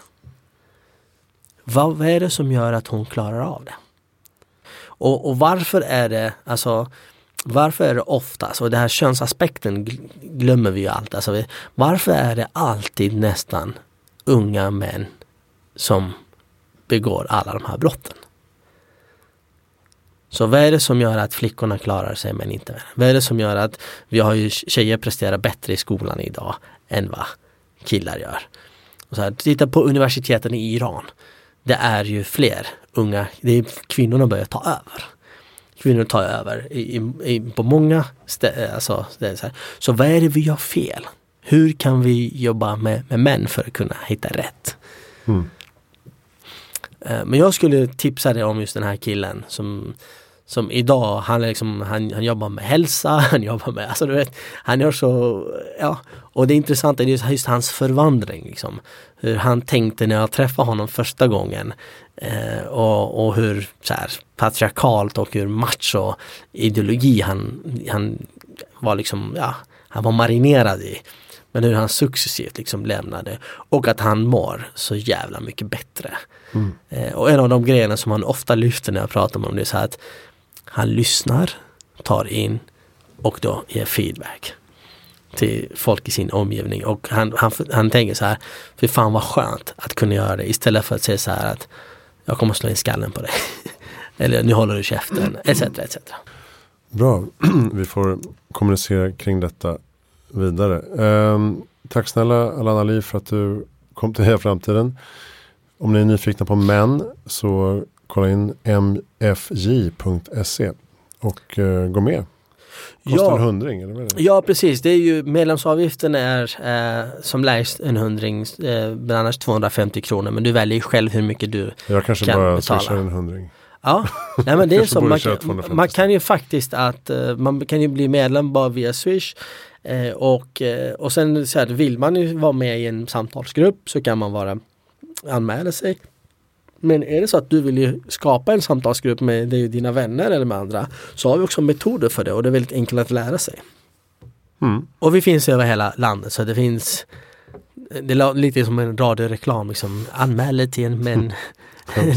Vad, vad är det som gör att hon klarar av det? Och, och varför är det, alltså varför är det oftast, alltså, och det här könsaspekten glömmer vi ju alltid, alltså, varför är det alltid nästan unga män som begår alla de här brotten. Så vad är det som gör att flickorna klarar sig men inte män? Vad är det som gör att vi har ju tjejer presterar bättre i skolan idag än vad killar gör? Och så här, titta på universiteten i Iran. Det är ju fler unga, det är, kvinnorna börjar ta över. Kvinnor tar över i, i, på många ställen. Alltså, så, så vad är det vi gör fel? Hur kan vi jobba med, med män för att kunna hitta rätt? Mm. Eh, men jag skulle tipsa dig om just den här killen som som idag, han, liksom, han, han jobbar med hälsa, han jobbar med, alltså du vet, han gör så, ja. Och det intressanta är just, just hans förvandling. Liksom. Hur han tänkte när jag träffade honom första gången. Eh, och, och hur så här, patriarkalt och hur macho ideologi han, han var liksom, ja, han var marinerad i. Men hur han successivt liksom lämnade och att han mår så jävla mycket bättre. Mm. Eh, och en av de grejerna som han ofta lyfter när jag pratar med honom det är så att han lyssnar, tar in och då ger feedback. till folk i sin omgivning och han, han, han tänker så här, för fan vad skönt att kunna göra det istället för att säga så här att jag kommer slå in skallen på dig. Eller nu håller du käften, etc. etc. Bra, vi får kommunicera kring detta vidare. Um, tack snälla Alana Ali för att du kom till Heja Framtiden. Om ni är nyfikna på män så kolla in mfj.se och uh, gå med. Kostar Ja. en hundring? Eller vad? Ja precis, det är ju medlemsavgiften är eh, som lägst en hundring, eh, men annars 250 kronor. Men du väljer själv hur mycket du Jag kanske kan bara betala. swishar en hundring. Ja, nej men det är så. Man köra kan, 250 man kan ju faktiskt att eh, man kan ju bli medlem bara via Swish. Eh, och, eh, och sen så här, vill man ju vara med i en samtalsgrupp så kan man vara anmäla sig. Men är det så att du vill skapa en samtalsgrupp med dina vänner eller med andra så har vi också metoder för det och det är väldigt enkelt att lära sig. Mm. Och vi finns över hela landet så det finns Det är lite som en radioreklam liksom Anmäl dig till en män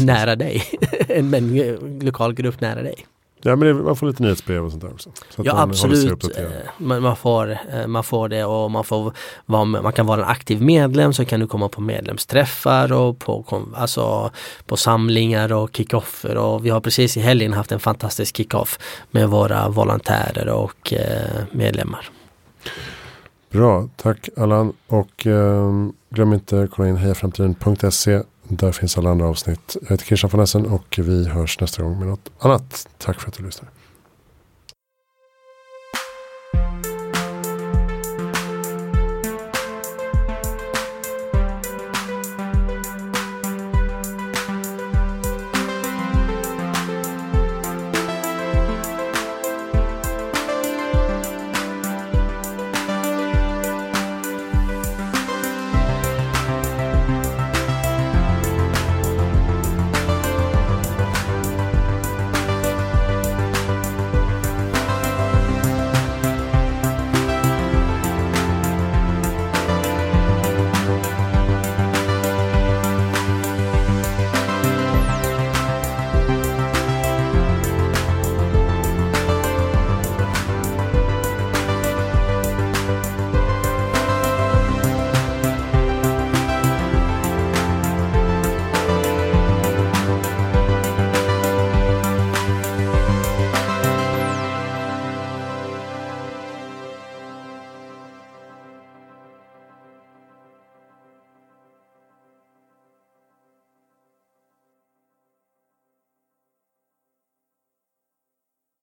nära dig En män lokal grupp nära dig Ja men det, man får lite nyhetsbrev och sånt där också. Så Ja man absolut. Eh, man, man, får, eh, man får det och man får vara man kan vara en aktiv medlem så kan du komma på medlemsträffar och på, alltså, på samlingar och kickoffer och vi har precis i helgen haft en fantastisk kickoff med våra volontärer och eh, medlemmar. Bra, tack Allan. Och ehm, glöm inte att kolla in hejaframtiden.se. Där finns alla andra avsnitt. Jag heter Christian von Essen och vi hörs nästa gång med något annat. Tack för att du lyssnade.